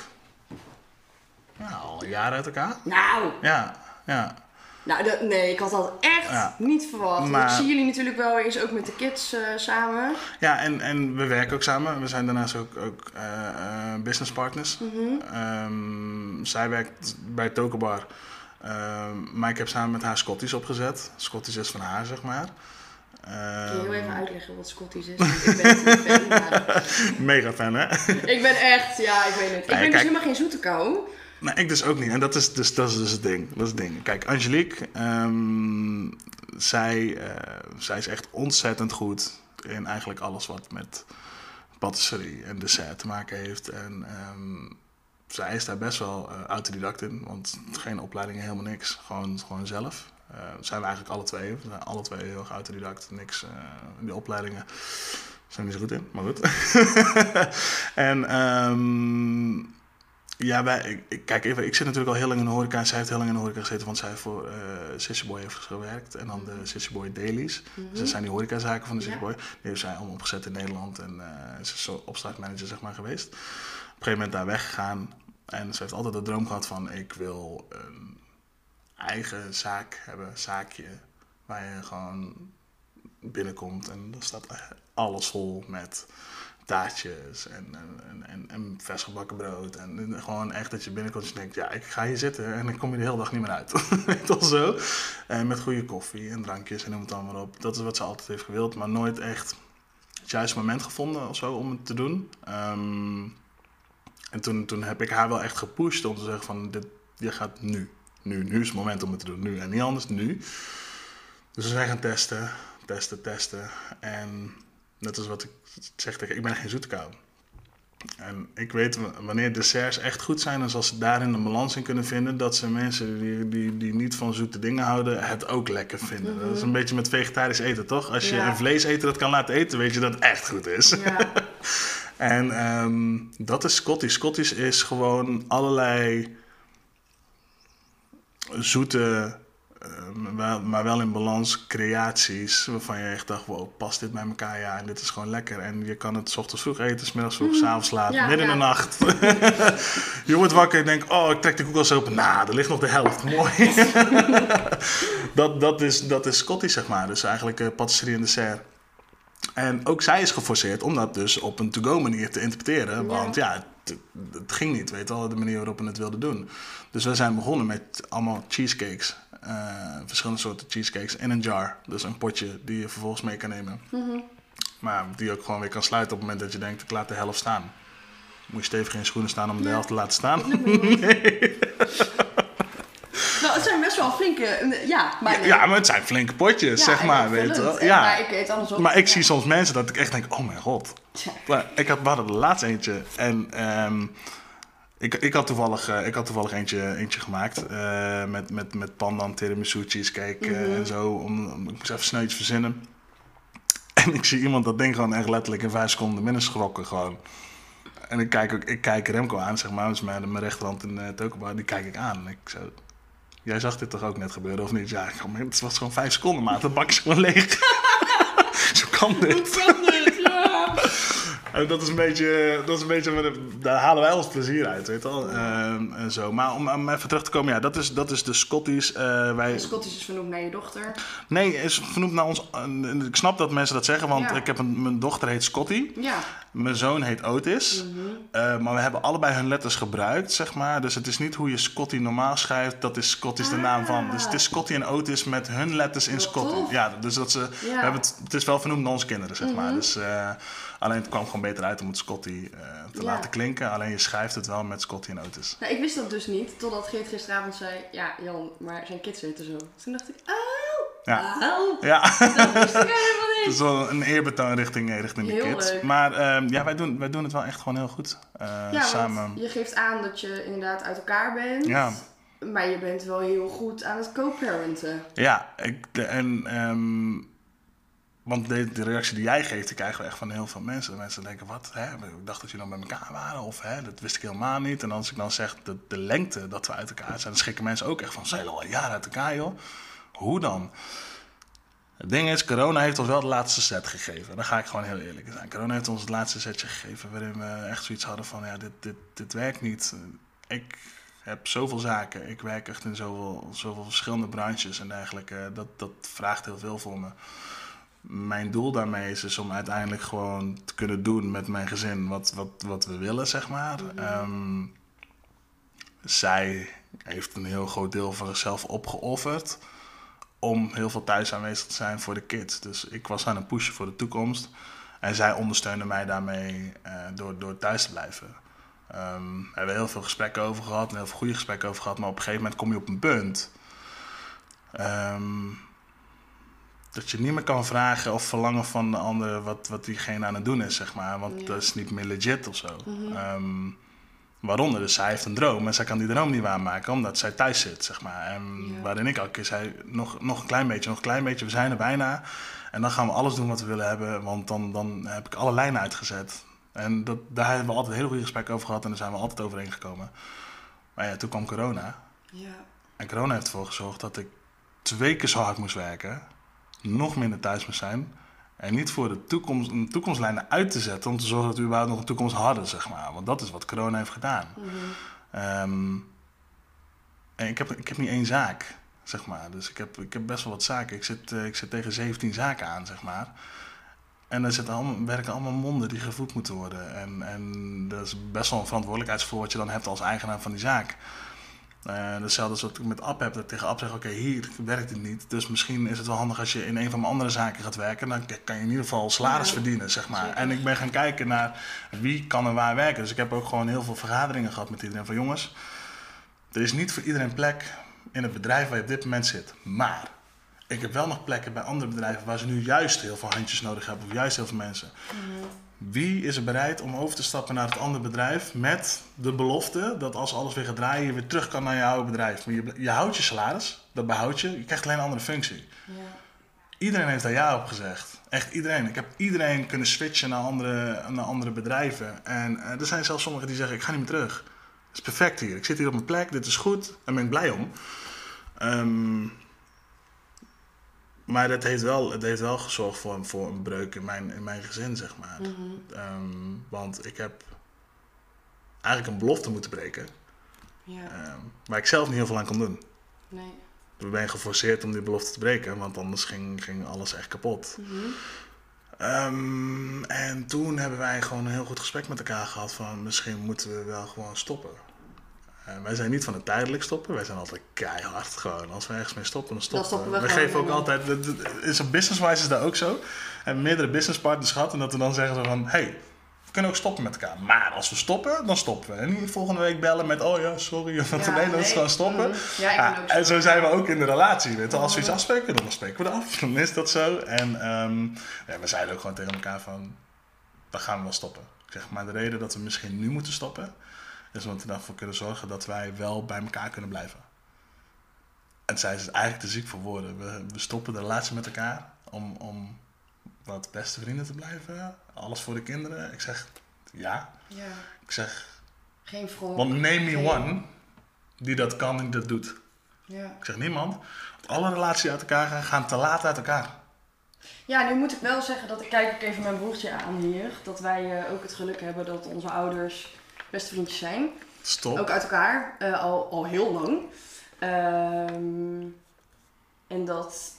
nou, al jaar uit elkaar. Nou, Ja, ja. Nou dat, nee, ik had dat echt Ja. niet verwacht. Maar- Ik zie jullie natuurlijk wel eens ook met de kids eh, samen. Ja, en, en we werken ook samen. We zijn daarnaast ook, ook eh, eh, business partners. Mhm. Ehm, zij werkt bij Tokenbar. Ehm, maar ik heb samen met haar Scotties opgezet. Scotties is van haar, zeg maar. Kun je heel Ehm, even uitleggen wat Scotties is? Ik ben niet fan, maar- Mega fan, hè? Ik ben echt, ja, ik weet het. Ik ben dus helemaal geen zoete kou. Nee, ik dus ook niet. En dat is dus, dat is dus het ding. Dat is het ding. Kijk, Angelique, ehm, zij, eh, zij is echt ontzettend goed in eigenlijk alles wat met patisserie en dessert te maken heeft. En ehm, zij is daar best wel eh, autodidact in, want geen opleidingen, helemaal niks. Gewoon, gewoon zelf. Eh zijn we eigenlijk alle twee. We zijn alle twee heel erg autodidact. Niks in die opleidingen. Zijn we niet zo goed in, maar goed. en ehm, ja, wij, kijk even, ik zit natuurlijk al heel lang in de horeca. en Zij heeft heel lang in de horeca gezeten, want zij heeft voor eh Sissy Boy heeft gewerkt. En dan de Sissy Boy Dailies. Dus dat zijn die horecazaken van de Sissy Ja. Boy. Die heeft zij allemaal opgezet in Nederland. En eh ze is zo opstartmanager zeg maar geweest. Op een gegeven moment daar weggegaan. En ze heeft altijd de droom gehad van, ik wil een eigen zaak hebben, zaakje. Waar je gewoon binnenkomt en er staat alles vol met taartjes en, en, en, en, vers gebakken brood. En, gewoon echt dat je binnenkomt en denkt, ja, ik ga hier zitten en dan kom je de hele dag niet meer uit. Wel zo? En met goede koffie en drankjes en noem het allemaal op. Dat is wat ze altijd heeft gewild, maar nooit echt het juiste moment gevonden of zo om het te doen. Ehm, en toen, toen heb ik haar wel echt gepusht om te zeggen van, dit, je gaat nu. Nu, nu is het moment om het te doen. Nu en niet anders, nu. Dus we zijn gaan testen, testen, testen. En net als wat ik zeg tegen ik ben geen zoete kou. En ik weet wanneer desserts echt goed zijn, en als ze daarin een balans in kunnen vinden, dat ze mensen die, die, die niet van zoete dingen houden, het ook lekker vinden. Dat is een beetje met vegetarisch eten, toch? Als je Ja. een vleeseter dat kan laten eten, weet je dat het echt goed is. Ja. En ehm, dat is Scottish. Scottish is gewoon allerlei zoete, wel, maar wel in balans, creaties. Waarvan je echt dacht, wow, past dit bij elkaar? Ja, en dit is gewoon lekker. En je kan het 's ochtends vroeg eten, 's middags vroeg, 's avonds laat, Ja, midden in de nacht. je wordt wakker en denkt, oh, ik trek de koelkast open. Nou, er ligt nog de helft. Mooi. dat, dat, is, dat is Scottish, zeg maar. Dus eigenlijk eh, patisserie en dessert. En ook zij is geforceerd om dat dus op een to-go manier te interpreteren. Want ja, het, het ging niet, weet wel, de manier waarop we het wilden doen. Dus we zijn begonnen met allemaal cheesecakes. Eh, verschillende soorten cheesecakes in een jar. Dus een potje die je vervolgens mee kan nemen. Maar die je ook gewoon weer kan sluiten op het moment dat je denkt, ik laat de helft staan. Moet je stevig in schoenen staan om de helft te laten staan? Nou, het zijn best wel flinke, eh, ja, maar Ja, maar het zijn flinke potjes, Ja, zeg maar. Weet je wel. Ja. Maar ik weet andersom. Maar ik Ja. zie soms mensen dat ik echt denk, oh mijn god. Maar ik had, we hadden de laatste eentje en ehm, ik, ik, had toevallig, eh, ik had toevallig eentje, eentje gemaakt eh, met, met, met pandan, tiramisu, cheesecake eh, Mhm. en zo. Om, om- ik moest even snel iets verzinnen. En ik zie iemand dat ding gewoon echt letterlijk in vijf seconden binnen schrokken gewoon. En ik kijk, ik kijk Remco aan, zeg maar, dus mijn, mijn rechterhand in de tokenbar, die kijk ik aan. En ik zo, jij zag dit toch ook net gebeuren of niet? Ja, ik het was gewoon vijf seconden, maat. Dat bak is gewoon leeg. Zo kan dit. Hoe kan dit? Ja. En dat is een beetje, dat is een beetje daar halen wij ons plezier uit, weet je wel. Ehm, en zo. Maar om, om even terug te komen, ja, dat is, dat is de Scotties. eh, wij, Scottish is vernoemd naar je dochter. nee, is vernoemd naar ons. eh, ik snap dat mensen dat zeggen, want Ja. ik heb een, mijn dochter heet Scotty. Ja. Mijn zoon heet Otis. Mhm. Eh, maar we hebben allebei hun letters gebruikt, zeg maar. Dus het is niet hoe je Scotty normaal schrijft. Dat is Scotty is de naam van. Dus het is Scotty en Otis met hun letters in Scotty. Ja, dus dat ze, we Ja. Mhm. hebben het, het is wel vernoemd naar onze kinderen, zeg maar. Dus, eh, alleen het kwam gewoon beter uit om het Scotty eh, te Ja. laten klinken. Alleen je schrijft het wel met Scotty en Otis. Nou, ik wist dat dus niet, totdat Geert gisteravond zei, ja Jan, maar zijn kids weten zo. Toen dacht ik, oh, Ja. oh, Ja, dat wist ik helemaal Het is wel een eerbetoon richting, eh, richting de kids. leuk. Maar ehm, ja, wij doen, wij doen het wel echt gewoon heel goed. eh, Ja, samen. je geeft aan dat je inderdaad uit elkaar bent. Ja. Maar je bent wel heel goed aan het co-parenten. Ja, ik, en, ehm, want de, reactie die jij geeft, die krijgen we echt van heel veel mensen. Mensen denken, wat, hè? ik dacht dat jullie nog bij elkaar waren, of hè, dat wist ik helemaal niet. En als ik dan zeg de, de lengte dat we uit elkaar zijn, dan schrikken mensen ook echt van, zijn al jaar uit elkaar, joh? Hoe dan? Het ding is, corona heeft ons wel de laatste set gegeven. Dan ga ik gewoon heel eerlijk zijn. Corona heeft ons het laatste setje gegeven waarin we echt zoiets hadden van, ja, dit, dit, dit werkt niet. Ik heb zoveel zaken. Ik werk echt in zoveel, zoveel verschillende branches en dergelijke. Dat, dat vraagt heel veel voor me. Mijn doel daarmee is, is om uiteindelijk gewoon te kunnen doen met mijn gezin wat, wat, wat we willen, zeg maar. Ehm, zij heeft een heel groot deel van zichzelf opgeofferd om heel veel thuis aanwezig te zijn voor de kids. Dus ik was aan het pushen voor de toekomst. En zij ondersteunde mij daarmee eh, door, door thuis te blijven. Ehm, we hebben heel veel gesprekken over gehad en heel veel goede gesprekken over gehad. Maar op een gegeven moment kom je op een punt. ehm, dat je niet meer kan vragen of verlangen van de ander wat, wat diegene aan het doen is, zeg maar. Want Ja. dat is niet meer legit of zo. Ehm, waaronder, dus zij heeft een droom en zij kan die droom niet waarmaken omdat zij thuis zit, zeg maar. En Ja. waarin ik elke keer zei, nog, nog een klein beetje, nog een klein beetje, we zijn er bijna. En dan gaan we alles doen wat we willen hebben, want dan, dan heb ik alle lijnen uitgezet. En dat, daar hebben we altijd een hele goede gesprek over gehad en daar zijn we altijd overeengekomen. Maar ja, toen kwam corona. Ja. En corona heeft ervoor gezorgd dat ik twee keer zo hard moest werken, nog minder thuis moest zijn. En niet voor de toekomst, een toekomstlijnen uit te zetten om te zorgen dat we überhaupt nog een toekomst hadden, zeg maar. Want dat is wat corona heeft gedaan. Ehm, en ik heb, ik heb niet één zaak, zeg maar. Dus ik heb, ik heb best wel wat zaken. Ik zit, eh, ik zit tegen 17 zaken aan, zeg maar. En daar zitten allemaal, werken allemaal monden die gevoed moeten worden. En, en dat is best wel een verantwoordelijkheidsgevoel wat je dan hebt als eigenaar van die zaak. Uh, hetzelfde als wat ik met App heb, dat ik tegen App zeg, oké, hier werkt het niet. Dus misschien is het wel handig als je in een van mijn andere zaken gaat werken. Dan kan je in ieder geval salaris Ja, verdienen, zeg maar. En ik ben gaan kijken naar wie kan er waar werken. Dus ik heb ook gewoon heel veel vergaderingen gehad met iedereen van jongens. Er is niet voor iedereen plek in het bedrijf waar je op dit moment zit. Maar ik heb wel nog plekken bij andere bedrijven waar ze nu juist heel veel handjes nodig hebben. Of juist heel veel mensen. Wie is er bereid om over te stappen naar het andere bedrijf met de belofte dat als alles weer gaat draaien, je weer terug kan naar je oude bedrijf? Maar je, je houdt je salaris, dat behoud je, je krijgt alleen een andere functie. Ja. Iedereen heeft daar ja op gezegd. Echt iedereen. Ik heb iedereen kunnen switchen naar andere, naar andere bedrijven. En eh, er zijn zelfs sommigen die zeggen, ik ga niet meer terug. Het is perfect hier. Ik zit hier op mijn plek, dit is goed. Daar ben ik blij om. Ehm, maar dat heeft wel, het heeft wel gezorgd voor, een- voor een breuk in mijn, in mijn gezin, zeg maar. Ehm, want ik heb eigenlijk een belofte moeten breken. Ja. ehm, waar ik zelf niet heel veel aan kon doen. Nee. We ben geforceerd om die belofte te breken, want anders ging, ging alles echt kapot. Ehm, en toen hebben wij gewoon een heel goed gesprek met elkaar gehad van misschien moeten we wel gewoon stoppen. Eh, wij zijn niet van het tijdelijk stoppen, wij zijn altijd keihard gewoon. Als we ergens mee stoppen, dan stoppen, stoppen we we. geven ook altijd, dat- dat- is een business-wise is dat ook zo. We hebben meerdere businesspartners gehad en dat we dan zeggen zo van, hey, we kunnen ook stoppen met elkaar. Maar als we stoppen, dan stoppen we. En niet volgende week bellen met, oh ja, sorry, want Ja, nee, dat is nee. gewoon stoppen. Mhm. Ja, Ja, ook en zo. zijn we ook in de relatie. Weet. Als we iets Mhm. afspreken, dan spreken we het af. Dan is dat zo. En ehm, ja, we zeiden ook gewoon tegen elkaar van, dan gaan we wel stoppen. Ik zeg, maar de reden dat we misschien nu moeten stoppen, is we ervoor kunnen zorgen dat wij wel bij elkaar kunnen blijven. En zij is eigenlijk te ziek voor woorden. We, we stoppen de relatie met elkaar om, om wat beste vrienden te blijven. Alles voor de kinderen. Ik zeg, ja. Ja. Ik zeg, Geen wrok. want name me one die dat kan en dat doet. Ja. Ik zeg niemand. Alle relaties uit elkaar gaan, gaan te laat uit elkaar. Ja, nu moet ik wel zeggen dat ik kijk ook even mijn broertje aan hier. Dat wij eh, ook het geluk hebben dat onze ouders beste vriendjes zijn. Stop. Ook uit elkaar, eh, al, al heel lang. Ehm, en dat,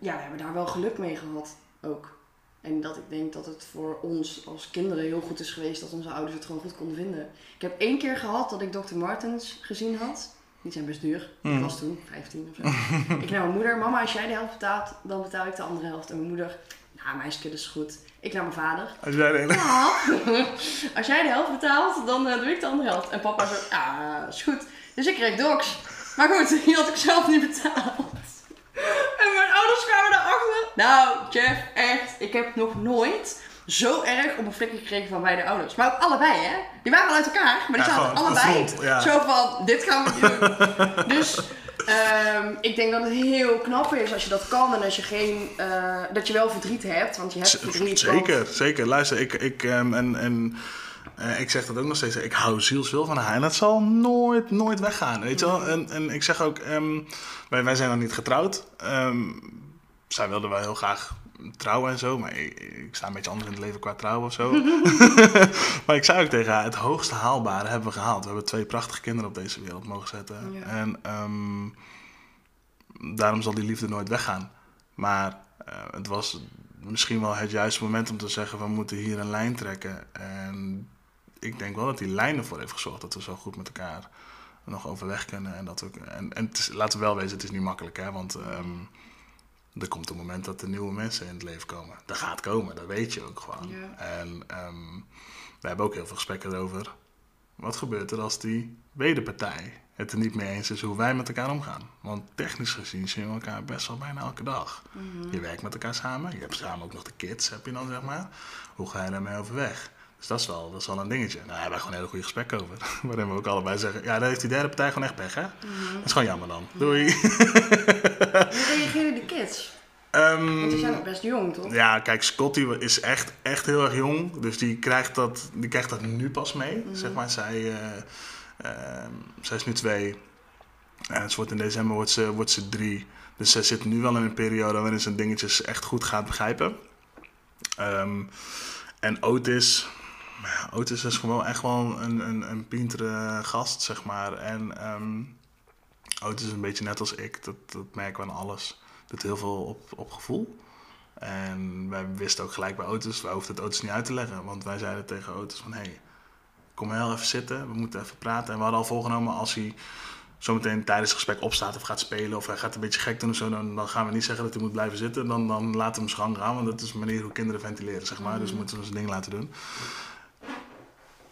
ja, we hebben daar wel geluk mee gehad ook. En dat ik denk dat het voor ons als kinderen heel goed is geweest dat onze ouders het gewoon goed konden vinden. Ik heb één keer gehad dat ik Dr. Martens gezien had. Die zijn best duur. Ik Mm. was toen 15 of zo. ik naar mijn moeder, mama, als jij de helft betaalt, dan betaal ik de andere helft. En mijn moeder, nou, meisje, dat is goed. Ik naar mijn vader. Als jij de hele... Ja. Als jij de helft betaalt, dan eh, doe ik de andere helft. En papa zo, ja, is goed. Dus ik kreeg docs. Maar goed, die had ik zelf niet betaald. En mijn ouders kwamen erachter Nou, Jeff, echt. Ik heb nog nooit zo erg op een flikker gekregen van beide ouders. Maar ook allebei, hè? Die waren al uit elkaar, maar die Ja, zaten allebei ja. zo van, dit gaan we doen. dus ehm, ik denk dat het heel knap is als je dat kan en als je geen, eh, dat je wel verdriet hebt, want je hebt verdriet. want- Zeker, zeker. Luister, ik, ik, ehm, en, en, eh, ik zeg dat ook nog steeds. Ik hou zielsveel van haar en dat zal nooit, nooit weggaan. Weet je wel? En, en ik zeg ook, ehm, wij, wij zijn nog niet getrouwd. Zij wilde wel heel graag trouwen en zo, maar ik, ik sta een beetje anders in het leven qua trouwen of zo. maar ik zei ook tegen haar, het hoogste haalbare hebben we gehaald. We hebben twee prachtige kinderen op deze wereld mogen zetten. Ja. En ehm, daarom zal die liefde nooit weggaan. Maar eh, het was misschien wel het juiste moment om te zeggen: we moeten hier een lijn trekken. En ik denk wel dat die lijn ervoor heeft gezorgd dat we zo goed met elkaar nog overweg kunnen. En, dat we, en, en het is- laten we wel wezen, het is niet makkelijk, hè? Want ehm, er komt een moment dat er nieuwe mensen in het leven komen. Dat gaat komen, dat weet je ook gewoon. Ja. En ehm, we hebben ook heel veel gesprekken erover. Wat gebeurt er als die wederpartij het er niet mee eens is hoe wij met elkaar omgaan? Want technisch gezien zien we elkaar best wel bijna elke dag. Je werkt met elkaar samen, je hebt samen ook nog de kids, heb je dan zeg maar. Hoe ga je daarmee overweg? Dus dat is wel, dat is wel een dingetje. Nou, daar hebben we gewoon hele goede gesprekken over. Waarin we ook allebei zeggen, ja, dan heeft die derde partij gewoon echt pech, hè? Dat is gewoon jammer dan. Doei. Hoe reageren de kids? Ehm, Want die zijn nog best jong, toch? Ja, kijk, Scotty is echt, echt heel erg jong. Dus die krijgt dat, die krijgt dat nu pas mee. Zeg maar, zij, eh, ehm, zij is nu twee. En ze wordt in december wordt ze, wordt ze drie. Dus zij zit nu wel in een periode waarin ze dingetjes echt goed gaat begrijpen. Ehm, en Otis, ja, Otis is gewoon echt wel een, een, een pintere gast, zeg maar. En ehm, Otis is een beetje net als ik, dat, dat merken we aan alles. Doet heel veel op, op gevoel. En wij wisten ook gelijk bij Otis, wij hoefden het Otis niet uit te leggen. Want wij zeiden tegen Otis van, hé, hey, kom heel even zitten, we moeten even praten. En we hadden al voorgenomen, als hij zometeen tijdens het gesprek opstaat of gaat spelen... of hij gaat een beetje gek doen of zo, dan, dan gaan we niet zeggen dat hij moet blijven zitten. Dan, dan laten we hem zijn gang gaan, want dat is de manier hoe kinderen ventileren, zeg maar. Dus we moeten we zijn ding laten doen.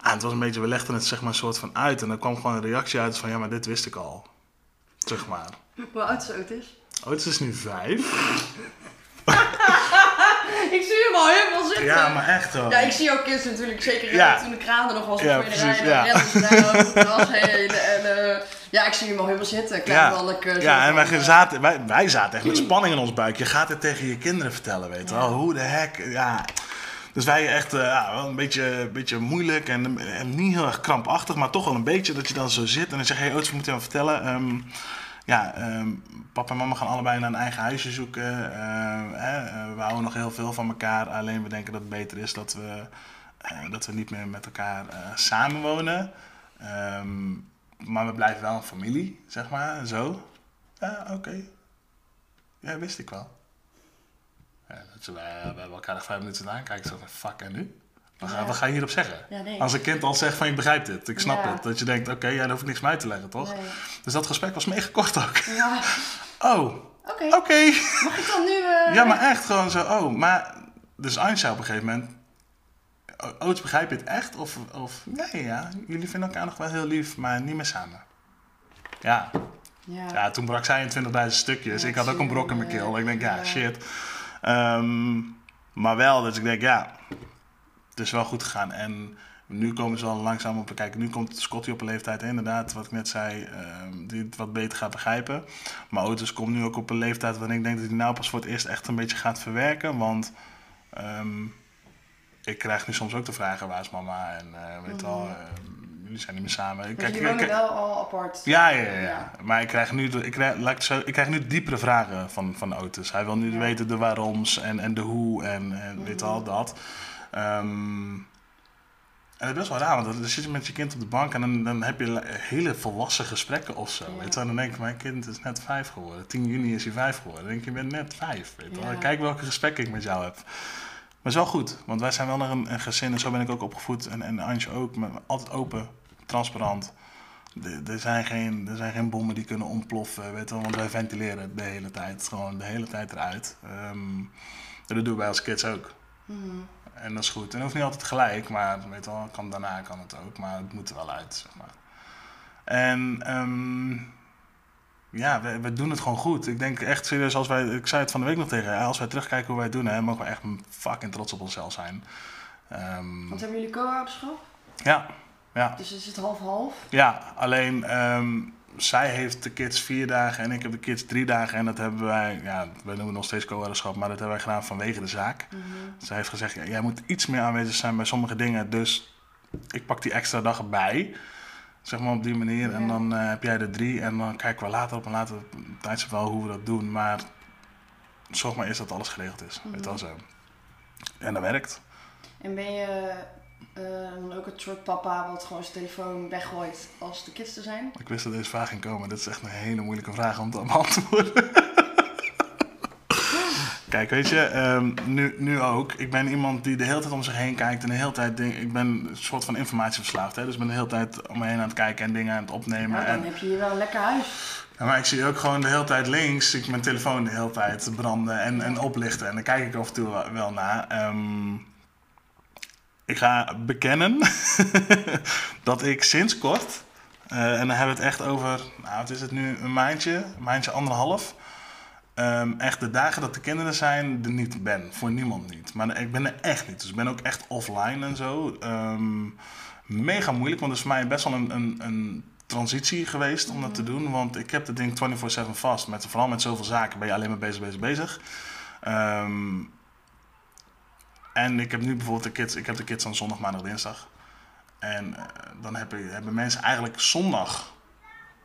En het was een beetje, we legden het zeg maar een soort van uit. En er kwam gewoon een reactie uit van, ja, maar dit wist ik al. Zeg maar. Hoe oud is Otis? Otis is nu vijf. Ik zie hem al helemaal zitten. Ja, maar echt hoor. Ja, ik zie ook kids natuurlijk, zeker Ja. toen de kraan er nog was Ja, precies, ja. Dan eh, ja, ik zie hem al helemaal zitten. Klein Ja, ja en wij eh, zaten, wij, wij zaten echt met spanning in ons buik. Je gaat het tegen je kinderen vertellen, weet je wel. Hoe de heck, ja. Dus wij echt eh, ja, wel een beetje, beetje moeilijk en, niet heel erg krampachtig, maar toch wel een beetje dat je dan zo zit en dan zeg je, hey, Otis, we moeten wat vertellen. Ehm, ja, ehm, papa en mama gaan allebei naar een eigen huisje zoeken. Hè, eh, we houden nog heel veel van elkaar, alleen we denken dat het beter is dat we, eh, dat we niet meer met elkaar eh, samenwonen. Ehm, maar we blijven wel een familie, zeg maar, zo. Ja, oké. Ja, wist ik wel. Ja, wij, we hebben elkaar nog vijf minuten aankijken, zo van, fuck, en nu? Wat ga, Ja. wat ga je hierop zeggen? Ja, nee. Als een kind al zegt van, ik begrijp dit, ik snap het. Dat je denkt, oké, ja, dan hoef ik niks meer uit te leggen, toch? Nee. Dus dat gesprek was mega kort ook. Ja, Oh, oké. oké. Mag ik dan nu... eh, Ja, maar echt gewoon zo, oh, maar... Dus Anja op een gegeven moment... "O- Oots, begrijp je het echt? Of, of nee, ja, jullie vinden elkaar nog wel heel lief, maar niet meer samen. Ja, Ja. ja toen brak zij in 20.000 stukjes. Ik had ook een brok in mijn keel. Ik denk, ja. shit. Ehm, maar wel, dus ik denk, ja, het is wel goed gegaan. En nu komen ze wel langzaam op. Kijk, nu komt Scotty op een leeftijd, inderdaad, wat ik net zei, ehm, die het wat beter gaat begrijpen. Maar Otis komt nu ook op een leeftijd waarin ik denk dat hij nou pas voor het eerst echt een beetje gaat verwerken. Want ehm, ik krijg nu soms ook de vragen, waar is mama? En eh, weet je wel, ehm, jullie zijn niet meer samen. Dus Kijk, jullie wonen wel al apart. ja, ja, ja. Maar ik krijg nu, ik krijg, laat ik, het zo, ik krijg nu diepere vragen van, van Otis. Hij wil nu Ja. weten de waaroms en, en de hoe en, en weet je Mhm. al dat. Ehm, en het is best wel raar, want dan zit je met je kind op de bank en dan, dan heb je le- hele volwassen gesprekken of zo. Ja. Weet je? wel. dan denk ik, mijn kind is net vijf geworden. 10 juni is hij vijf geworden. Dan denk ik, je bent net vijf. Weet je. Ja. Kijk welke gesprekken ik met jou heb. Maar is wel goed, want wij zijn wel een, een gezin en zo ben ik ook opgevoed. En, en Antje ook, maar altijd open, transparant. Er- zijn, geen, er zijn geen bommen die kunnen ontploffen, weet je wel, want wij ventileren het de hele tijd. Gewoon de hele tijd eruit. Ehm, en dat doen wij als kids ook. Mhm. En dat is goed. En dat hoeft niet altijd gelijk, maar weet je wel, kan, daarna kan het ook. Maar het moet er wel uit, zeg maar. En ehm, ja, we, we doen het gewoon goed. Ik denk echt serieus, als wij, ik zei het van de week nog tegen als wij terugkijken hoe wij het doen, hè, mogen we echt fucking trots op onszelf zijn. Ehm, Want hebben jullie co-ouderschap? ja, ja. Dus is het half-half? Ja, alleen ehm, zij heeft de kids vier dagen en ik heb de kids drie dagen. En dat hebben wij, ja, wij noemen het nog steeds co-ouderschap, maar dat hebben wij gedaan vanwege de zaak. Zij heeft gezegd, ja, jij moet iets meer aanwezig zijn bij sommige dingen, dus ik pak die extra dag erbij. Zeg maar op die manier. En dan eh, heb jij er drie en dan kijken we later op een later tijdstip wel hoe we dat doen. Maar zorg maar eerst dat alles geregeld is. Weet je wel zo. En dat werkt. En ben je dan ook het soort papa wat gewoon zijn telefoon weggooit als de kids er zijn? Ik wist dat deze vraag ging komen. Dit is echt een hele moeilijke vraag om te beantwoorden. Kijk, weet je, ehm, nu, nu ook. Ik ben iemand die de hele tijd om zich heen kijkt en de hele tijd... Ding, ik ben een soort van informatieverslaafd. Hè? Dus ik ben de hele tijd om me heen aan het kijken en dingen aan het opnemen. En, dan heb je hier wel een lekker huis. ja, maar ik zie ook gewoon de hele tijd links, ik mijn telefoon de hele tijd branden en, en oplichten. En daar kijk ik af en toe wel- wel naar. Ehm, ik ga bekennen dat ik sinds kort, eh, en dan hebben we het echt over, nou wat is het nu, een maandje, een maandje anderhalf. ehm, echt de dagen dat de kinderen zijn, er niet ben. Voor niemand niet. Maar ik ben er echt niet. Dus ik ben ook echt offline en zo. Ehm, mega moeilijk, want het is voor mij best wel een, een, een transitie geweest om dat te doen. Want ik heb het ding 24-7 vast. Met, vooral met zoveel zaken ben je alleen maar bezig, bezig, bezig. Ehm, en ik heb nu bijvoorbeeld de kids, ik heb de kids aan zondag, maandag, dinsdag. En eh, dan hebben, hebben mensen eigenlijk zondag,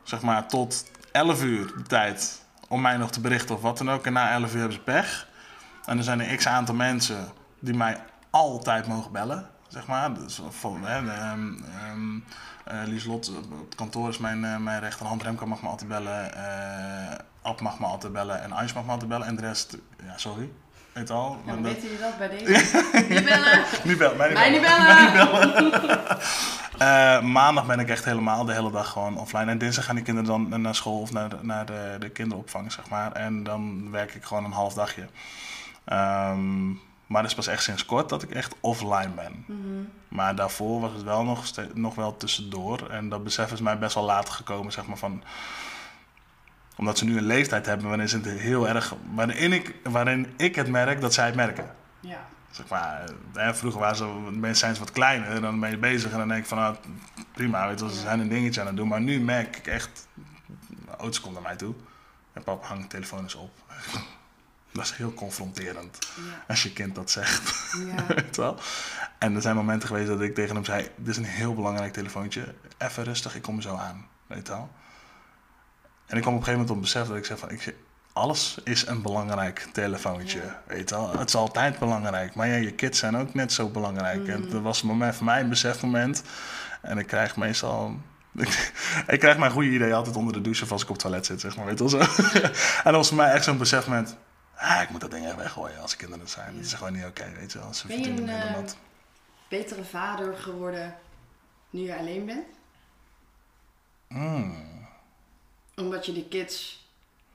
zeg maar, tot 11 uur de tijd om mij nog te berichten of wat dan ook. En na 11 uur hebben ze pech. En er zijn een x aantal mensen die mij altijd mogen bellen, zeg maar. Dus van, hè, de, ehm, ehm, eh, Lieslot op het kantoor is mijn, eh, mijn rechterhand. Remco mag me altijd bellen. eh Ab mag me altijd bellen. En Ais mag me altijd bellen. En de rest, ja, sorry. Weet al. Dan dat- weten jullie dat bij deze? Niet bellen! niet bellen, mij niet Mij niet bellen. bellen! Eh, maandag ben ik echt helemaal de hele dag gewoon offline. En dinsdag gaan die kinderen dan naar school of naar de, naar de, de kinderopvang, zeg maar. En dan werk ik gewoon een half dagje. Ehm, maar het is pas echt sinds kort dat ik echt offline ben. Maar daarvoor was het wel nog, nog wel tussendoor. En dat besef is mij best wel later gekomen, zeg maar, van... Omdat ze nu een leeftijd hebben waarin ze het heel erg... Waarin ik, waarin ik het merk dat zij het merken. Ja. Zeg maar, hè, vroeger waren ze, mensen zijn ze wat kleiner, dan ben je bezig en dan denk ik van, nou, prima, weet je, ze zijn een dingetje aan het doen. Maar nu merk ik echt, ouders komt naar mij toe en papa hangt de telefoon eens op. Dat is heel confronterend Ja. als je kind dat zegt, Ja. weet je wel. En er zijn momenten geweest dat ik tegen hem zei, dit is een heel belangrijk telefoontje, even rustig, ik kom er zo aan, weet je wel. En ik kwam op een gegeven moment op het besef dat ik zeg van, ik alles is een belangrijk telefoontje, Ja. weet je wel. Het is altijd belangrijk, maar ja, je kids zijn ook net zo belangrijk. Mm. En dat was moment, voor mij een besefmoment. En ik krijg meestal... Ik, ik krijg mijn goede idee altijd onder de douche of als ik op het toilet zit, zeg maar, weet je wel zo. en dat was voor mij echt zo'n besefmoment. Ah, ik moet dat ding echt weggooien als kinderen er zijn. Het is gewoon niet oké, weet je wel. Ze Ben je een, eh, dat. Betere vader geworden nu je alleen bent? Mm. Omdat je de kids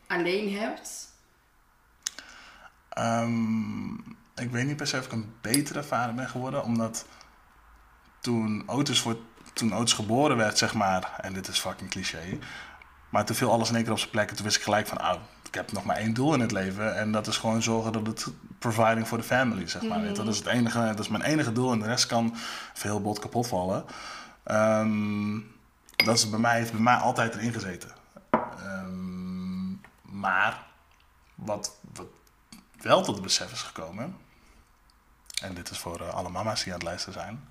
alleen hebt? Ehm, ik weet niet per se of ik een betere vader ben geworden, omdat toen Otis, voor, toen Otis geboren werd, zeg maar, en dit is fucking cliché, maar toen viel alles in één keer op zijn plek en toen wist ik gelijk van, oh, ik heb nog maar één doel in het leven en dat is gewoon zorgen dat het providing for the family, zeg maar. Dat is het enige, dat is mijn enige doel en de rest kan veel bot kapot vallen. Ehm, dat is bij mij, bij mij altijd erin gezeten. Maar wat, wat wel tot het besef is gekomen, en dit is voor eh, alle mama's die aan het luisteren zijn,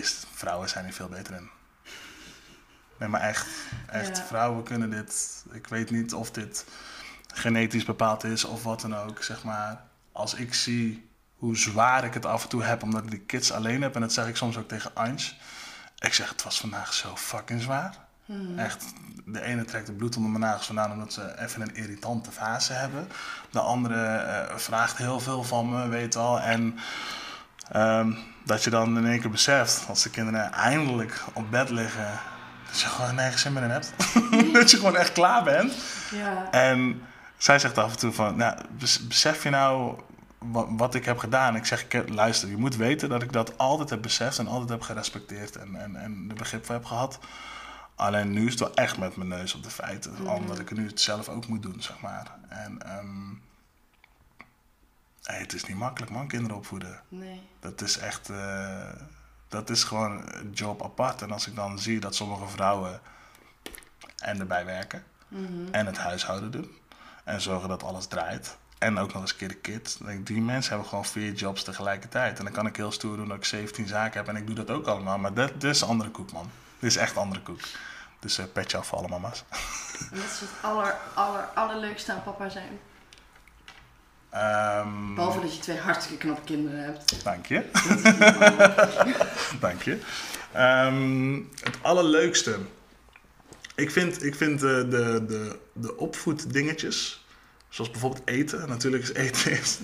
is vrouwen zijn hier veel beter in. Nee, maar echt. Echt, Ja. vrouwen kunnen dit. Ik weet niet of dit genetisch bepaald is of wat dan ook, zeg maar. Als ik zie hoe zwaar ik het af en toe heb omdat ik de kids alleen heb, en dat zeg ik soms ook tegen Ans. Ik zeg, het was vandaag zo fucking zwaar. Echt, de ene trekt het bloed onder mijn nagels vandaan omdat ze even een irritante fase hebben. De andere eh, vraagt heel veel van me, weet wel. En ehm, dat je dan in één keer beseft, als de kinderen eindelijk op bed liggen, dat je gewoon nergens zin meer in hebt. dat je gewoon echt klaar bent. Ja. En zij zegt af en toe van, nou, bes- besef je nou wat, ik heb gedaan? Ik zeg, "Ke- luister, je moet weten dat ik dat altijd heb beseft en altijd heb gerespecteerd en, en, en er begrip voor heb gehad. Alleen nu is het wel echt met mijn neus op de feiten. Omdat ik het nu zelf ook moet doen, zeg maar. En ehm, hey, het is niet makkelijk, man, kinderen opvoeden. Nee. Dat is echt, eh, dat is gewoon een job apart. En als ik dan zie dat sommige vrouwen en erbij werken en het huishouden doen en zorgen dat alles draait. En ook nog eens een keer de kids. Die mensen hebben gewoon vier jobs tegelijkertijd. En dan kan ik heel stoer doen dat ik 17 zaken heb en ik doe dat ook allemaal. Maar dat, dit is andere koek, man. Dit is echt andere koek. Dus eh petje af voor alle mama's. En dat is het aller, aller, allerleukste aan papa zijn. Ehm, Behalve dat je twee hartstikke knappe kinderen hebt. Dank je. Dank je. Ehm, het allerleukste. Ik vind, ik vind de, de, de, de opvoeddingetjes, zoals bijvoorbeeld eten. Natuurlijk is eten is,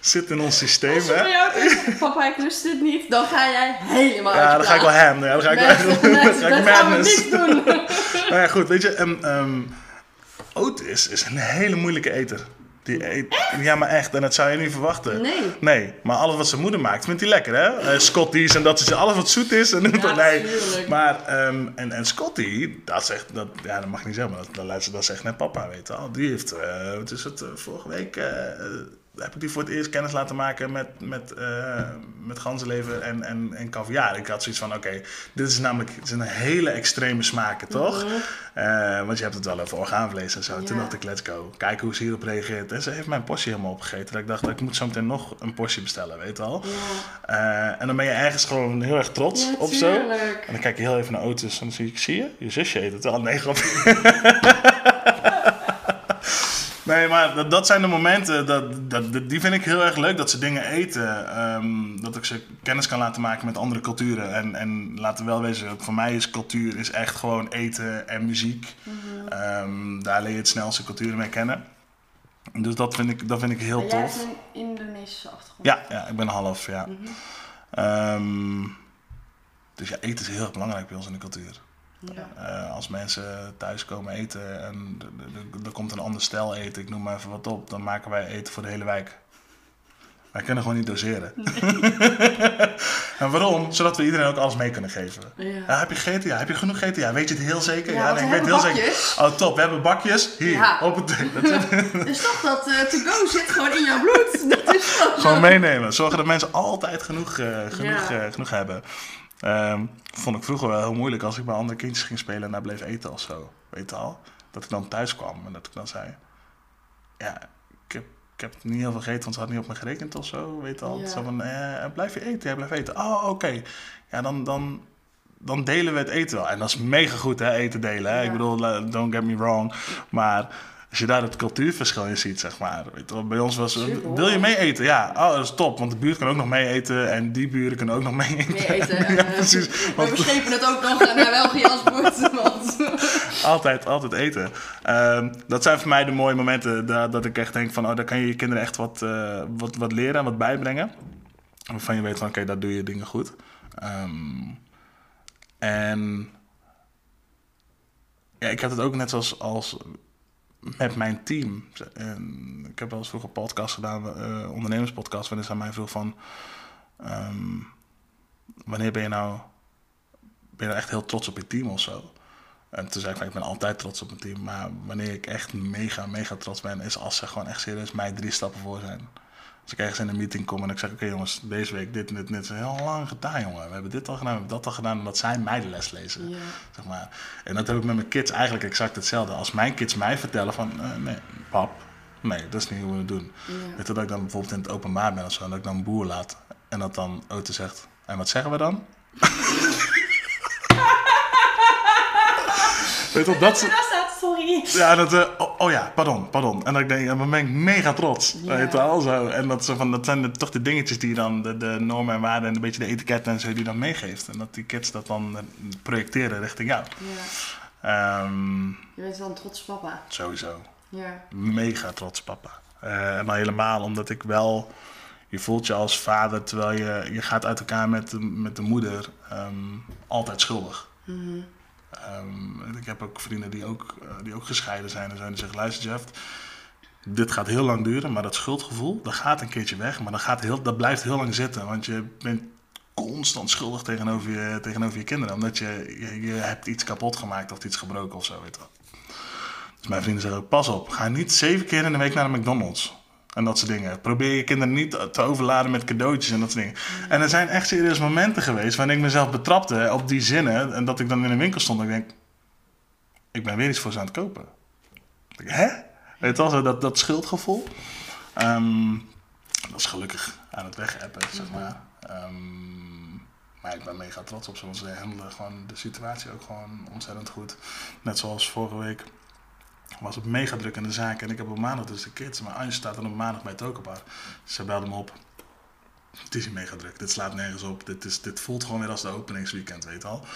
zit in ons systeem. Als je Hè? jou zegt, papa ik lust dit niet, dan ga jij helemaal Ja, dan ga ik wel ham. Ja, dan ga ik wel Met- dan ga ik gaan we madness. niet doen. Nou ja, goed, weet je, um, um, Otis is een hele moeilijke eter. Die eet, ja, maar echt, en dat zou je niet verwachten. Nee. Nee, maar alles wat zijn moeder maakt, vindt hij lekker, hè? Eh, Scotties en dat is alles wat zoet is. En Ja, nee. tuurlijk. Maar, ehm, en, en Scotty, dat zegt, dat, ja, dat mag ik niet zeggen, maar dat, dat, dat zegt net papa, weet je wel. Die heeft, eh, wat is het, eh, vorige week heb ik die voor het eerst kennis laten maken met, met, eh met ganzenlever en, en, en caviar. Ik had zoiets van, oké, dit is namelijk dit zijn hele extreme smaken, toch? Eh, want je hebt het wel over orgaanvlees en zo. Toen dacht ik, let's go. Kijken hoe ze hierop reageert. En ze heeft mijn portie helemaal opgegeten. Dat ik dacht, ik moet zo meteen nog een portie bestellen, weet je wel. Eh, en dan ben je ergens gewoon heel erg trots Ja, of zo. tuurlijk. En dan kijk je heel even naar auto's en dan zie ik, zie je? Je zusje eet het wel. Nee, grapje. Nee, maar dat, dat zijn de momenten, dat, dat, die vind ik heel erg leuk, dat ze dingen eten. ehm, dat ik ze kennis kan laten maken met andere culturen. En, en laten we wel wezen, voor mij is cultuur is echt gewoon eten en muziek. Ehm, daar leer je het snelste culturen mee kennen. Dus dat vind ik, dat vind ik heel En jij tof. hebt een Indonesische achtergrond. Ja, ja, ik ben half, ja. Ehm, dus ja, eten is heel erg belangrijk bij ons in de cultuur. Ja. Eh, als mensen thuis komen eten en er komt een ander stel eten, ik noem maar even wat op, dan maken wij eten voor de hele wijk. Wij kunnen gewoon niet doseren. en waarom? Zodat we iedereen ook alles mee kunnen geven. Ja. Ja, heb je gegeten? Ja. Heb je genoeg gegeten? Ja. Weet je het heel zeker? Ja, nee, we ik weet het heel hebben zeker. Oh, top. We hebben bakjes. Hier, Ja. op het ding. Dus toch dat eh to-go zit gewoon in jouw bloed. Dat is Gewoon meenemen. Zorgen dat mensen altijd genoeg, eh, genoeg, Ja. genoeg hebben. Ehm, vond ik vroeger wel heel moeilijk als ik bij andere kindjes ging spelen en daar bleef eten of zo. Weet je al? Dat ik dan thuis kwam en dat ik dan zei: Ja, ik heb, ik heb niet heel veel gegeten, want ze had niet op me gerekend of zo. Weet je al? Ja. Zo van: eh, Blijf je eten? Ja, blijf eten. Oh, oké. Ja, dan. dan dan delen we het eten wel. En dat is mega goed, hè, eten delen. Hè? Ja. Ik bedoel, don't get me wrong. Maar als je daar het cultuurverschil in ziet, zeg maar. Weet je bij ons was, Super. wil je mee eten? Ja, oh, dat is top. Want de buurt kan ook nog mee eten. En die buren kunnen ook nog mee eten. Meer eten. ja, precies. We Want verschepen het ook nog naar België als. Want... altijd, altijd eten. Ehm, dat zijn voor mij de mooie momenten dat, dat ik echt denk van... Oh, daar kan je je kinderen echt wat, eh, wat, wat leren en wat bijbrengen. Waarvan je weet van, oké, daar doe je dingen goed. Ehm, en... Ja, ik heb het ook net zoals als met mijn team. En ik heb wel eens vroeger podcast gedaan, eh ondernemerspodcast, waarin ze aan mij vroeg van... ehm, wanneer ben je nou... Ben je nou echt heel trots op je team of zo? En toen zei ik van, ik ben altijd trots op mijn team. Maar wanneer ik echt mega, mega trots ben, is als ze gewoon echt serieus mij drie stappen voor zijn. Als ik ergens in een meeting kom en ik zeg, oké jongens, deze week dit en dit en dit is heel lang gedaan jongen. We hebben dit al gedaan, we hebben dat al gedaan, omdat zij mij de les lezen. Zeg maar. En dat heb ik met mijn kids eigenlijk exact hetzelfde. Als mijn kids mij vertellen van, eh, nee, pap, nee, dat is niet hoe we het doen. Weet je, dat ik dan bijvoorbeeld in het openbaar ben of zo, en dat ik dan een boer laat. En dat dan Ote zegt, en wat zeggen we dan? Weet je, dat, staat sorry. ja, dat, eh, oh, oh ja, pardon, pardon. En dat ik denk, dan ben ik mega trots. Ja. Weet je wel, zo. En dat, zo van, dat zijn de, toch de dingetjes die je dan, de, de normen en waarden en een beetje de etiketten en zo, die je dan meegeeft. En dat die kids dat dan eh, projecteren richting jou. Ja. Ehm, Je bent wel een trots papa. sowieso. Ja. Mega trots, papa. Eh, en dan helemaal omdat ik wel, je voelt je als vader terwijl je, je gaat uit elkaar met de, met de moeder, ehm, altijd schuldig. Ehm, en ik heb ook vrienden die ook, eh, die ook gescheiden zijn en zo. En die zeggen, luister Jeff, dit gaat heel lang duren, maar dat schuldgevoel, dat gaat een keertje weg. Maar dat, gaat heel, dat blijft heel lang zitten, want je bent constant schuldig tegenover je, tegenover je kinderen. Omdat je, je, hebt iets kapot gemaakt of iets gebroken of zo. Weet je. Dus mijn vrienden zeggen ook, pas op, ga niet zeven keer in de week naar de McDonald's. En dat soort dingen. Probeer je kinderen niet te overladen met cadeautjes en dat soort dingen. En er zijn echt serieus momenten geweest waarin ik mezelf betrapte op die zinnen. En dat ik dan in een winkel stond en ik denk, ik ben weer iets voor ze aan het kopen. Denk, Hè? Weet je wel, dat, dat schuldgevoel. Ehm, dat is gelukkig aan het wegappen, zeg maar. Ehm, maar ik ben mega trots op ze, want ze handelen gewoon de situatie ook gewoon ontzettend goed. Net zoals vorige week was het mega druk in de zaak en ik heb op maandag dus de kids. Maar Anje staat dan op maandag bij Tokenbar. Ze belde me op. Het is hier mega druk, dit slaat nergens op. Dit, is, dit voelt gewoon weer als de openingsweekend, weet je al.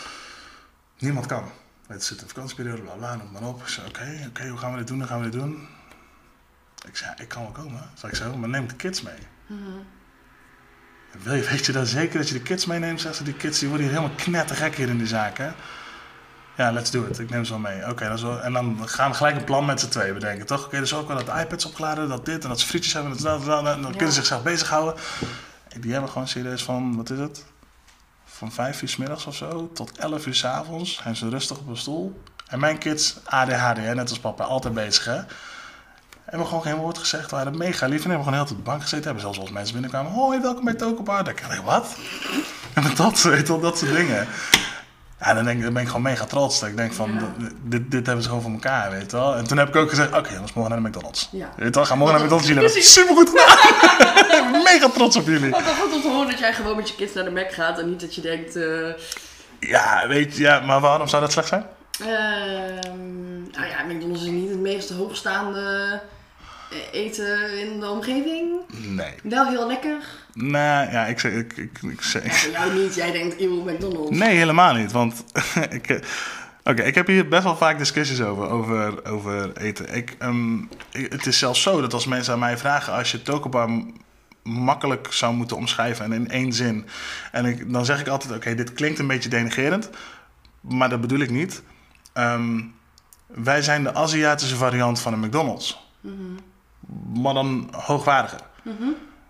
Niemand kan. Het zit een vakantieperiode, bla bla, noem maar op. Ik zei, oké, oké, hoe gaan we dit doen? Hoe gaan we dit doen? Ik zei, ik kan wel komen. Zeg ik zo, maar neem de kids mee. Wil je, weet je dan zeker dat je de kids meeneemt? Zegt ze, die kids die worden hier helemaal knettergek hier in die zaak, hè? Ja, let's do it. Ik neem ze wel mee. Oké, is wel- en dan gaan we gelijk een plan met z'n tweeën bedenken, toch? Oké, dus ook wel dat de iPads opgeladen, dat dit en dat ze frietjes hebben, dat, dat, dat, en dan kunnen ze zichzelf bezighouden. En Die hebben gewoon serieus van, wat is het? Van vijf uur s middags of zo tot 11 uur s avonds. Zijn ze rustig op een stoel. En mijn kids, ADHD, hè, net als papa, altijd bezig, hè? Hebben gewoon geen woord gezegd, waren mega lief. En hebben gewoon heel tijd op de bank gezeten. Hebben zelfs als mensen binnenkwamen. Hoi, welkom bij Tokenbar. Dan denk ik, wat? En met dat, weet je wel, dat soort dingen. Ja, dan, denk, ik- dan ben ik gewoon mega trots. Dat ik denk van, Ja. dit, dit hebben ze gewoon voor elkaar, weet je wel. En toen heb ik ook gezegd, oké, jongens, morgen naar de McDonald's. Ja. Weet je wel, ga morgen naar de McDonald's. Jullie hebben supergoed gedaan. Mega trots op jullie. Wat goed om te horen dat jij gewoon met je kids naar de Mac gaat en niet dat je denkt... eh, Ja, weet je, ja, maar waarom zou dat slecht zijn? Ehm, nou ja, McDonald's is niet het meest hoogstaande eten in de omgeving. Nee. Wel heel lekker. Nou, ja, ik zeg, ik, ik, ik zeg, Ja, voor jou niet. Jij denkt, eeuw, McDonald's. Nee, helemaal niet. Want ik, eh, oké, ik heb hier best wel vaak discussies over, over, over eten. Ik, ehm, ik- het is zelfs zo dat als mensen aan mij vragen... als je Tokobar m- makkelijk zou moeten omschrijven en in één zin... en ik, dan zeg ik altijd, oké, dit klinkt een beetje denigerend... maar dat bedoel ik niet. Ehm, wij zijn de Aziatische variant van een McDonald's. Maar dan hoogwaardiger.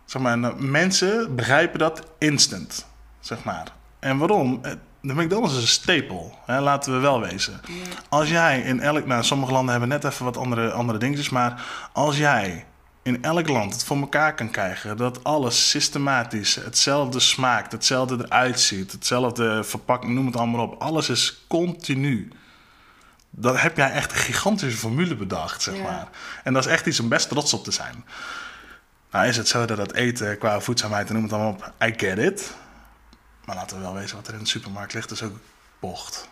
Zeg maar, nou, mensen begrijpen dat instant, zeg maar. En waarom? Eh, De McDonald's is een stapel, hè, laten we wel wezen. Als jij in elk... Nou, sommige landen hebben net even wat andere, andere dingetjes, maar als jij in elk land het voor elkaar kan krijgen dat alles systematisch hetzelfde smaakt, hetzelfde eruit ziet, hetzelfde verpakking, noem het allemaal op. Alles is continu. Dan heb jij echt een gigantische formule bedacht, zeg Ja. maar. En dat is echt iets om best trots op te zijn. Nou is het zo dat het eten qua voedzaamheid en noem het allemaal op, I get it. Maar laten we wel weten wat er in de supermarkt ligt, is ook bocht.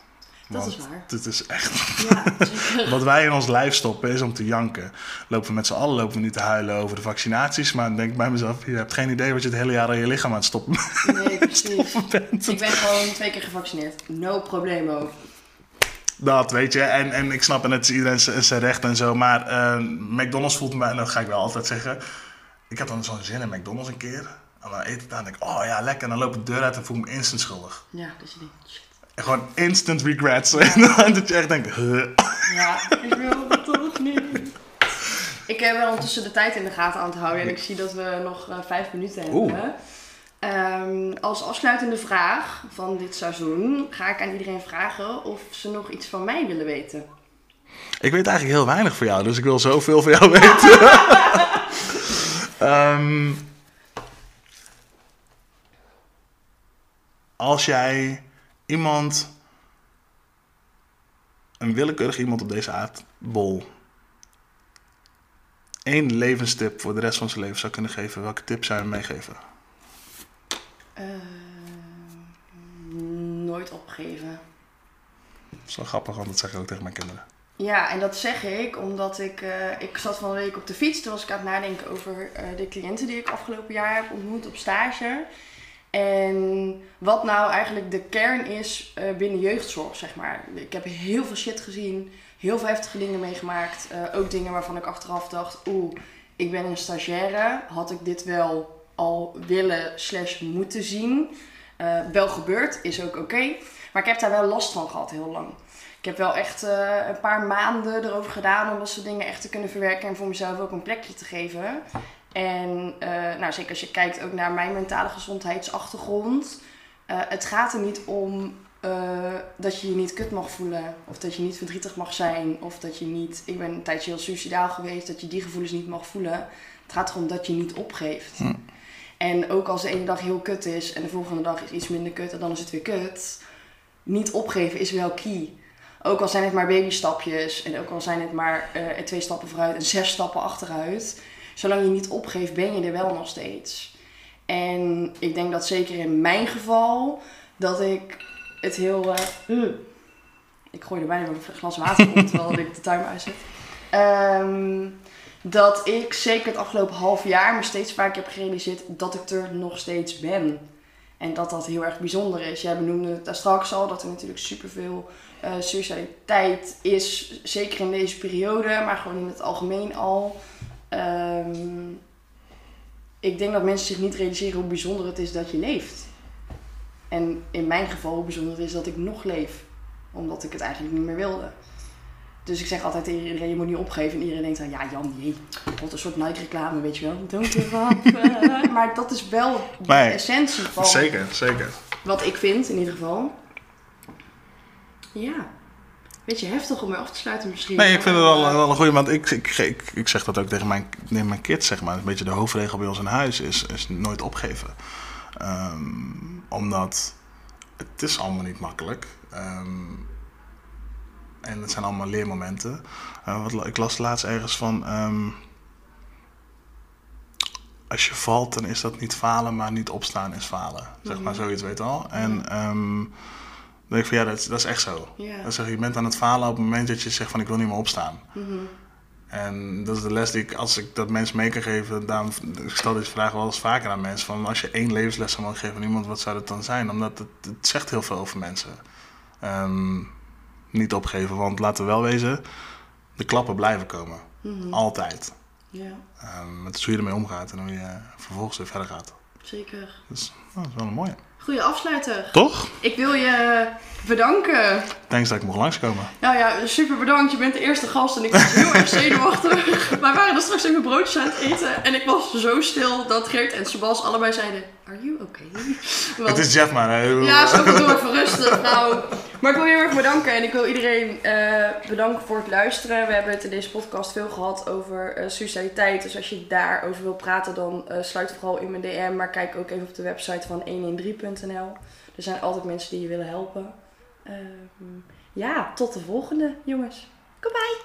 Dat is waar. Het is echt... Ja. Wat wij in ons lijf stoppen is om te janken. Lopen we met z'n allen lopen we nu te huilen over de vaccinaties. Maar dan denk ik bij mezelf, je hebt geen idee wat je het hele jaar aan je lichaam aan het stoppen Nee, precies. bent. Ik ben gewoon twee keer gevaccineerd. No problemo. Dat weet je. En, en ik snap, en het is iedereen zijn recht en zo. Maar eh, McDonald's voelt me, en dat ga ik wel altijd zeggen. Ik had dan zo'n zin in McDonald's een keer. En dan eet ik daar en denk ik, oh ja, lekker. En dan loop ik de deur uit en voel ik me instant schuldig. Ja, dus je denkt, shit. En gewoon instant regrets. En dat je echt denkt, huh. Ja, ik wil het toch niet. Ik heb wel ondertussen de tijd in de gaten aan het houden en ik zie dat we nog eh, vijf minuten hebben. Oeh. Ehm, als afsluitende vraag van dit seizoen ga ik aan iedereen vragen of ze nog iets van mij willen weten. Ik weet eigenlijk heel weinig voor jou, dus ik wil zoveel van jou weten. Ehm, als jij iemand, een willekeurig iemand op deze aardbol, één levenstip voor de rest van zijn leven zou kunnen geven, welke tip zou je hem meegeven? Ehm, nooit opgeven. Dat is wel grappig, want dat zeg ik ook tegen mijn kinderen. Ja, en dat zeg ik omdat ik, eh, ik zat van een week op de fiets. Toen was ik aan het nadenken over eh, de cliënten die ik afgelopen jaar heb ontmoet op stage. En wat nou eigenlijk de kern is eh, binnen jeugdzorg, zeg maar. Ik heb heel veel shit gezien, heel veel heftige dingen meegemaakt. Eh, ook dingen waarvan ik achteraf dacht, oeh, ik ben een stagiaire. Had ik dit wel al willen slash moeten zien? Eh, wel gebeurd, is ook oké. Maar ik heb daar wel last van gehad heel lang. Ik heb wel echt eh, een paar maanden erover gedaan om dat soort dingen echt te kunnen verwerken en voor mezelf ook een plekje te geven. En eh, nou, zeker als je kijkt ook naar mijn mentale gezondheidsachtergrond, het gaat er niet om dat je je niet kut mag voelen. Of dat je niet verdrietig mag zijn. Of dat je niet... Ik ben een tijdje heel suicidaal geweest. Dat je die gevoelens niet mag voelen. Het gaat erom dat je niet opgeeft. Hm. En ook als de ene dag heel kut is. En de volgende dag is iets minder kut. En dan is het weer kut. Niet opgeven is wel key. Ook al zijn het maar babystapjes. En ook al zijn het maar eh, twee stappen vooruit en zes stappen achteruit. Zolang je niet opgeeft ben je er wel nog steeds. En ik denk dat zeker in mijn geval... Dat ik het heel... eh, ik gooi er bijna een glas water op terwijl ik de timer uitzet. Ehm, dat ik zeker het afgelopen half jaar me steeds vaker heb gerealiseerd dat ik er nog steeds ben. En dat dat heel erg bijzonder is. Jij benoemde het daar straks al, dat er natuurlijk superveel uh, suicidaliteit is. Zeker in deze periode, maar gewoon in het algemeen al. Ehm, ik denk dat mensen zich niet realiseren hoe bijzonder het is dat je leeft. En in mijn geval hoe bijzonder het is dat ik nog leef. Omdat ik het eigenlijk niet meer wilde. Dus ik zeg altijd tegen iedereen, je moet niet opgeven. En iedereen denkt dan, ja Jan, jee, wat een soort Nike-reclame, weet je wel. Don't give up. maar dat is wel de Nee, essentie van Zeker, zeker. wat ik vind, in ieder geval. Ja. Beetje heftig om mee af te sluiten misschien. Nee, ik vind het wel, wel een goede, want ik, ik, ik, ik zeg dat ook tegen mijn, tegen mijn kids, zeg maar. Een beetje de hoofdregel bij ons in huis is, is nooit opgeven. Ehm, omdat het is allemaal niet makkelijk. Ehm, en het zijn allemaal leermomenten. Eh, wat, ik las laatst ergens van... ehm, als je valt, dan is dat niet falen, maar niet opstaan is falen. Zeg maar zoiets, weet je wel. En ehm, dan denk ik van ja, dat, is- dat is echt zo. Dan zeg je, je bent aan het falen op het moment dat je zegt van ik wil niet meer opstaan. Mhm. En dat is de les die ik, als ik dat mensen mee kan geven, daarom ik stel deze vraag wel eens vaker aan mensen. Van als je één levensles zou mogen geven aan iemand, wat zou dat dan zijn? Omdat het, het zegt heel veel over mensen. Ehm, niet opgeven, want laten we wel wezen, de klappen blijven komen. Mhm. Altijd. Ja, Ehm, het is hoe je ermee omgaat en hoe je vervolgens weer verder gaat. zeker. Dus nou, dat is wel een mooie. Goeie afsluiter. Toch? Ik wil je bedanken. Thanks dat ik mocht langskomen. Nou ja, super bedankt. Je bent de eerste gast en ik was heel erg zenuwachtig. Wij waren er straks even broodjes aan het eten en ik was zo stil dat Geert en Sebas allebei zeiden... Are you okay? Want- Het is Jeff maar. hè. Ja, zo door verrusten, vrouw. Maar ik wil je heel erg bedanken en ik wil iedereen eh, bedanken voor het luisteren. We hebben het in deze podcast veel gehad over eh suicidaliteit. Dus als je daarover wil praten, dan eh, sluit vooral in mijn DM. Maar kijk ook even op de website van 113.nl. Er zijn altijd mensen die je willen helpen. Ehm, ja, tot de volgende, jongens. Goodbye!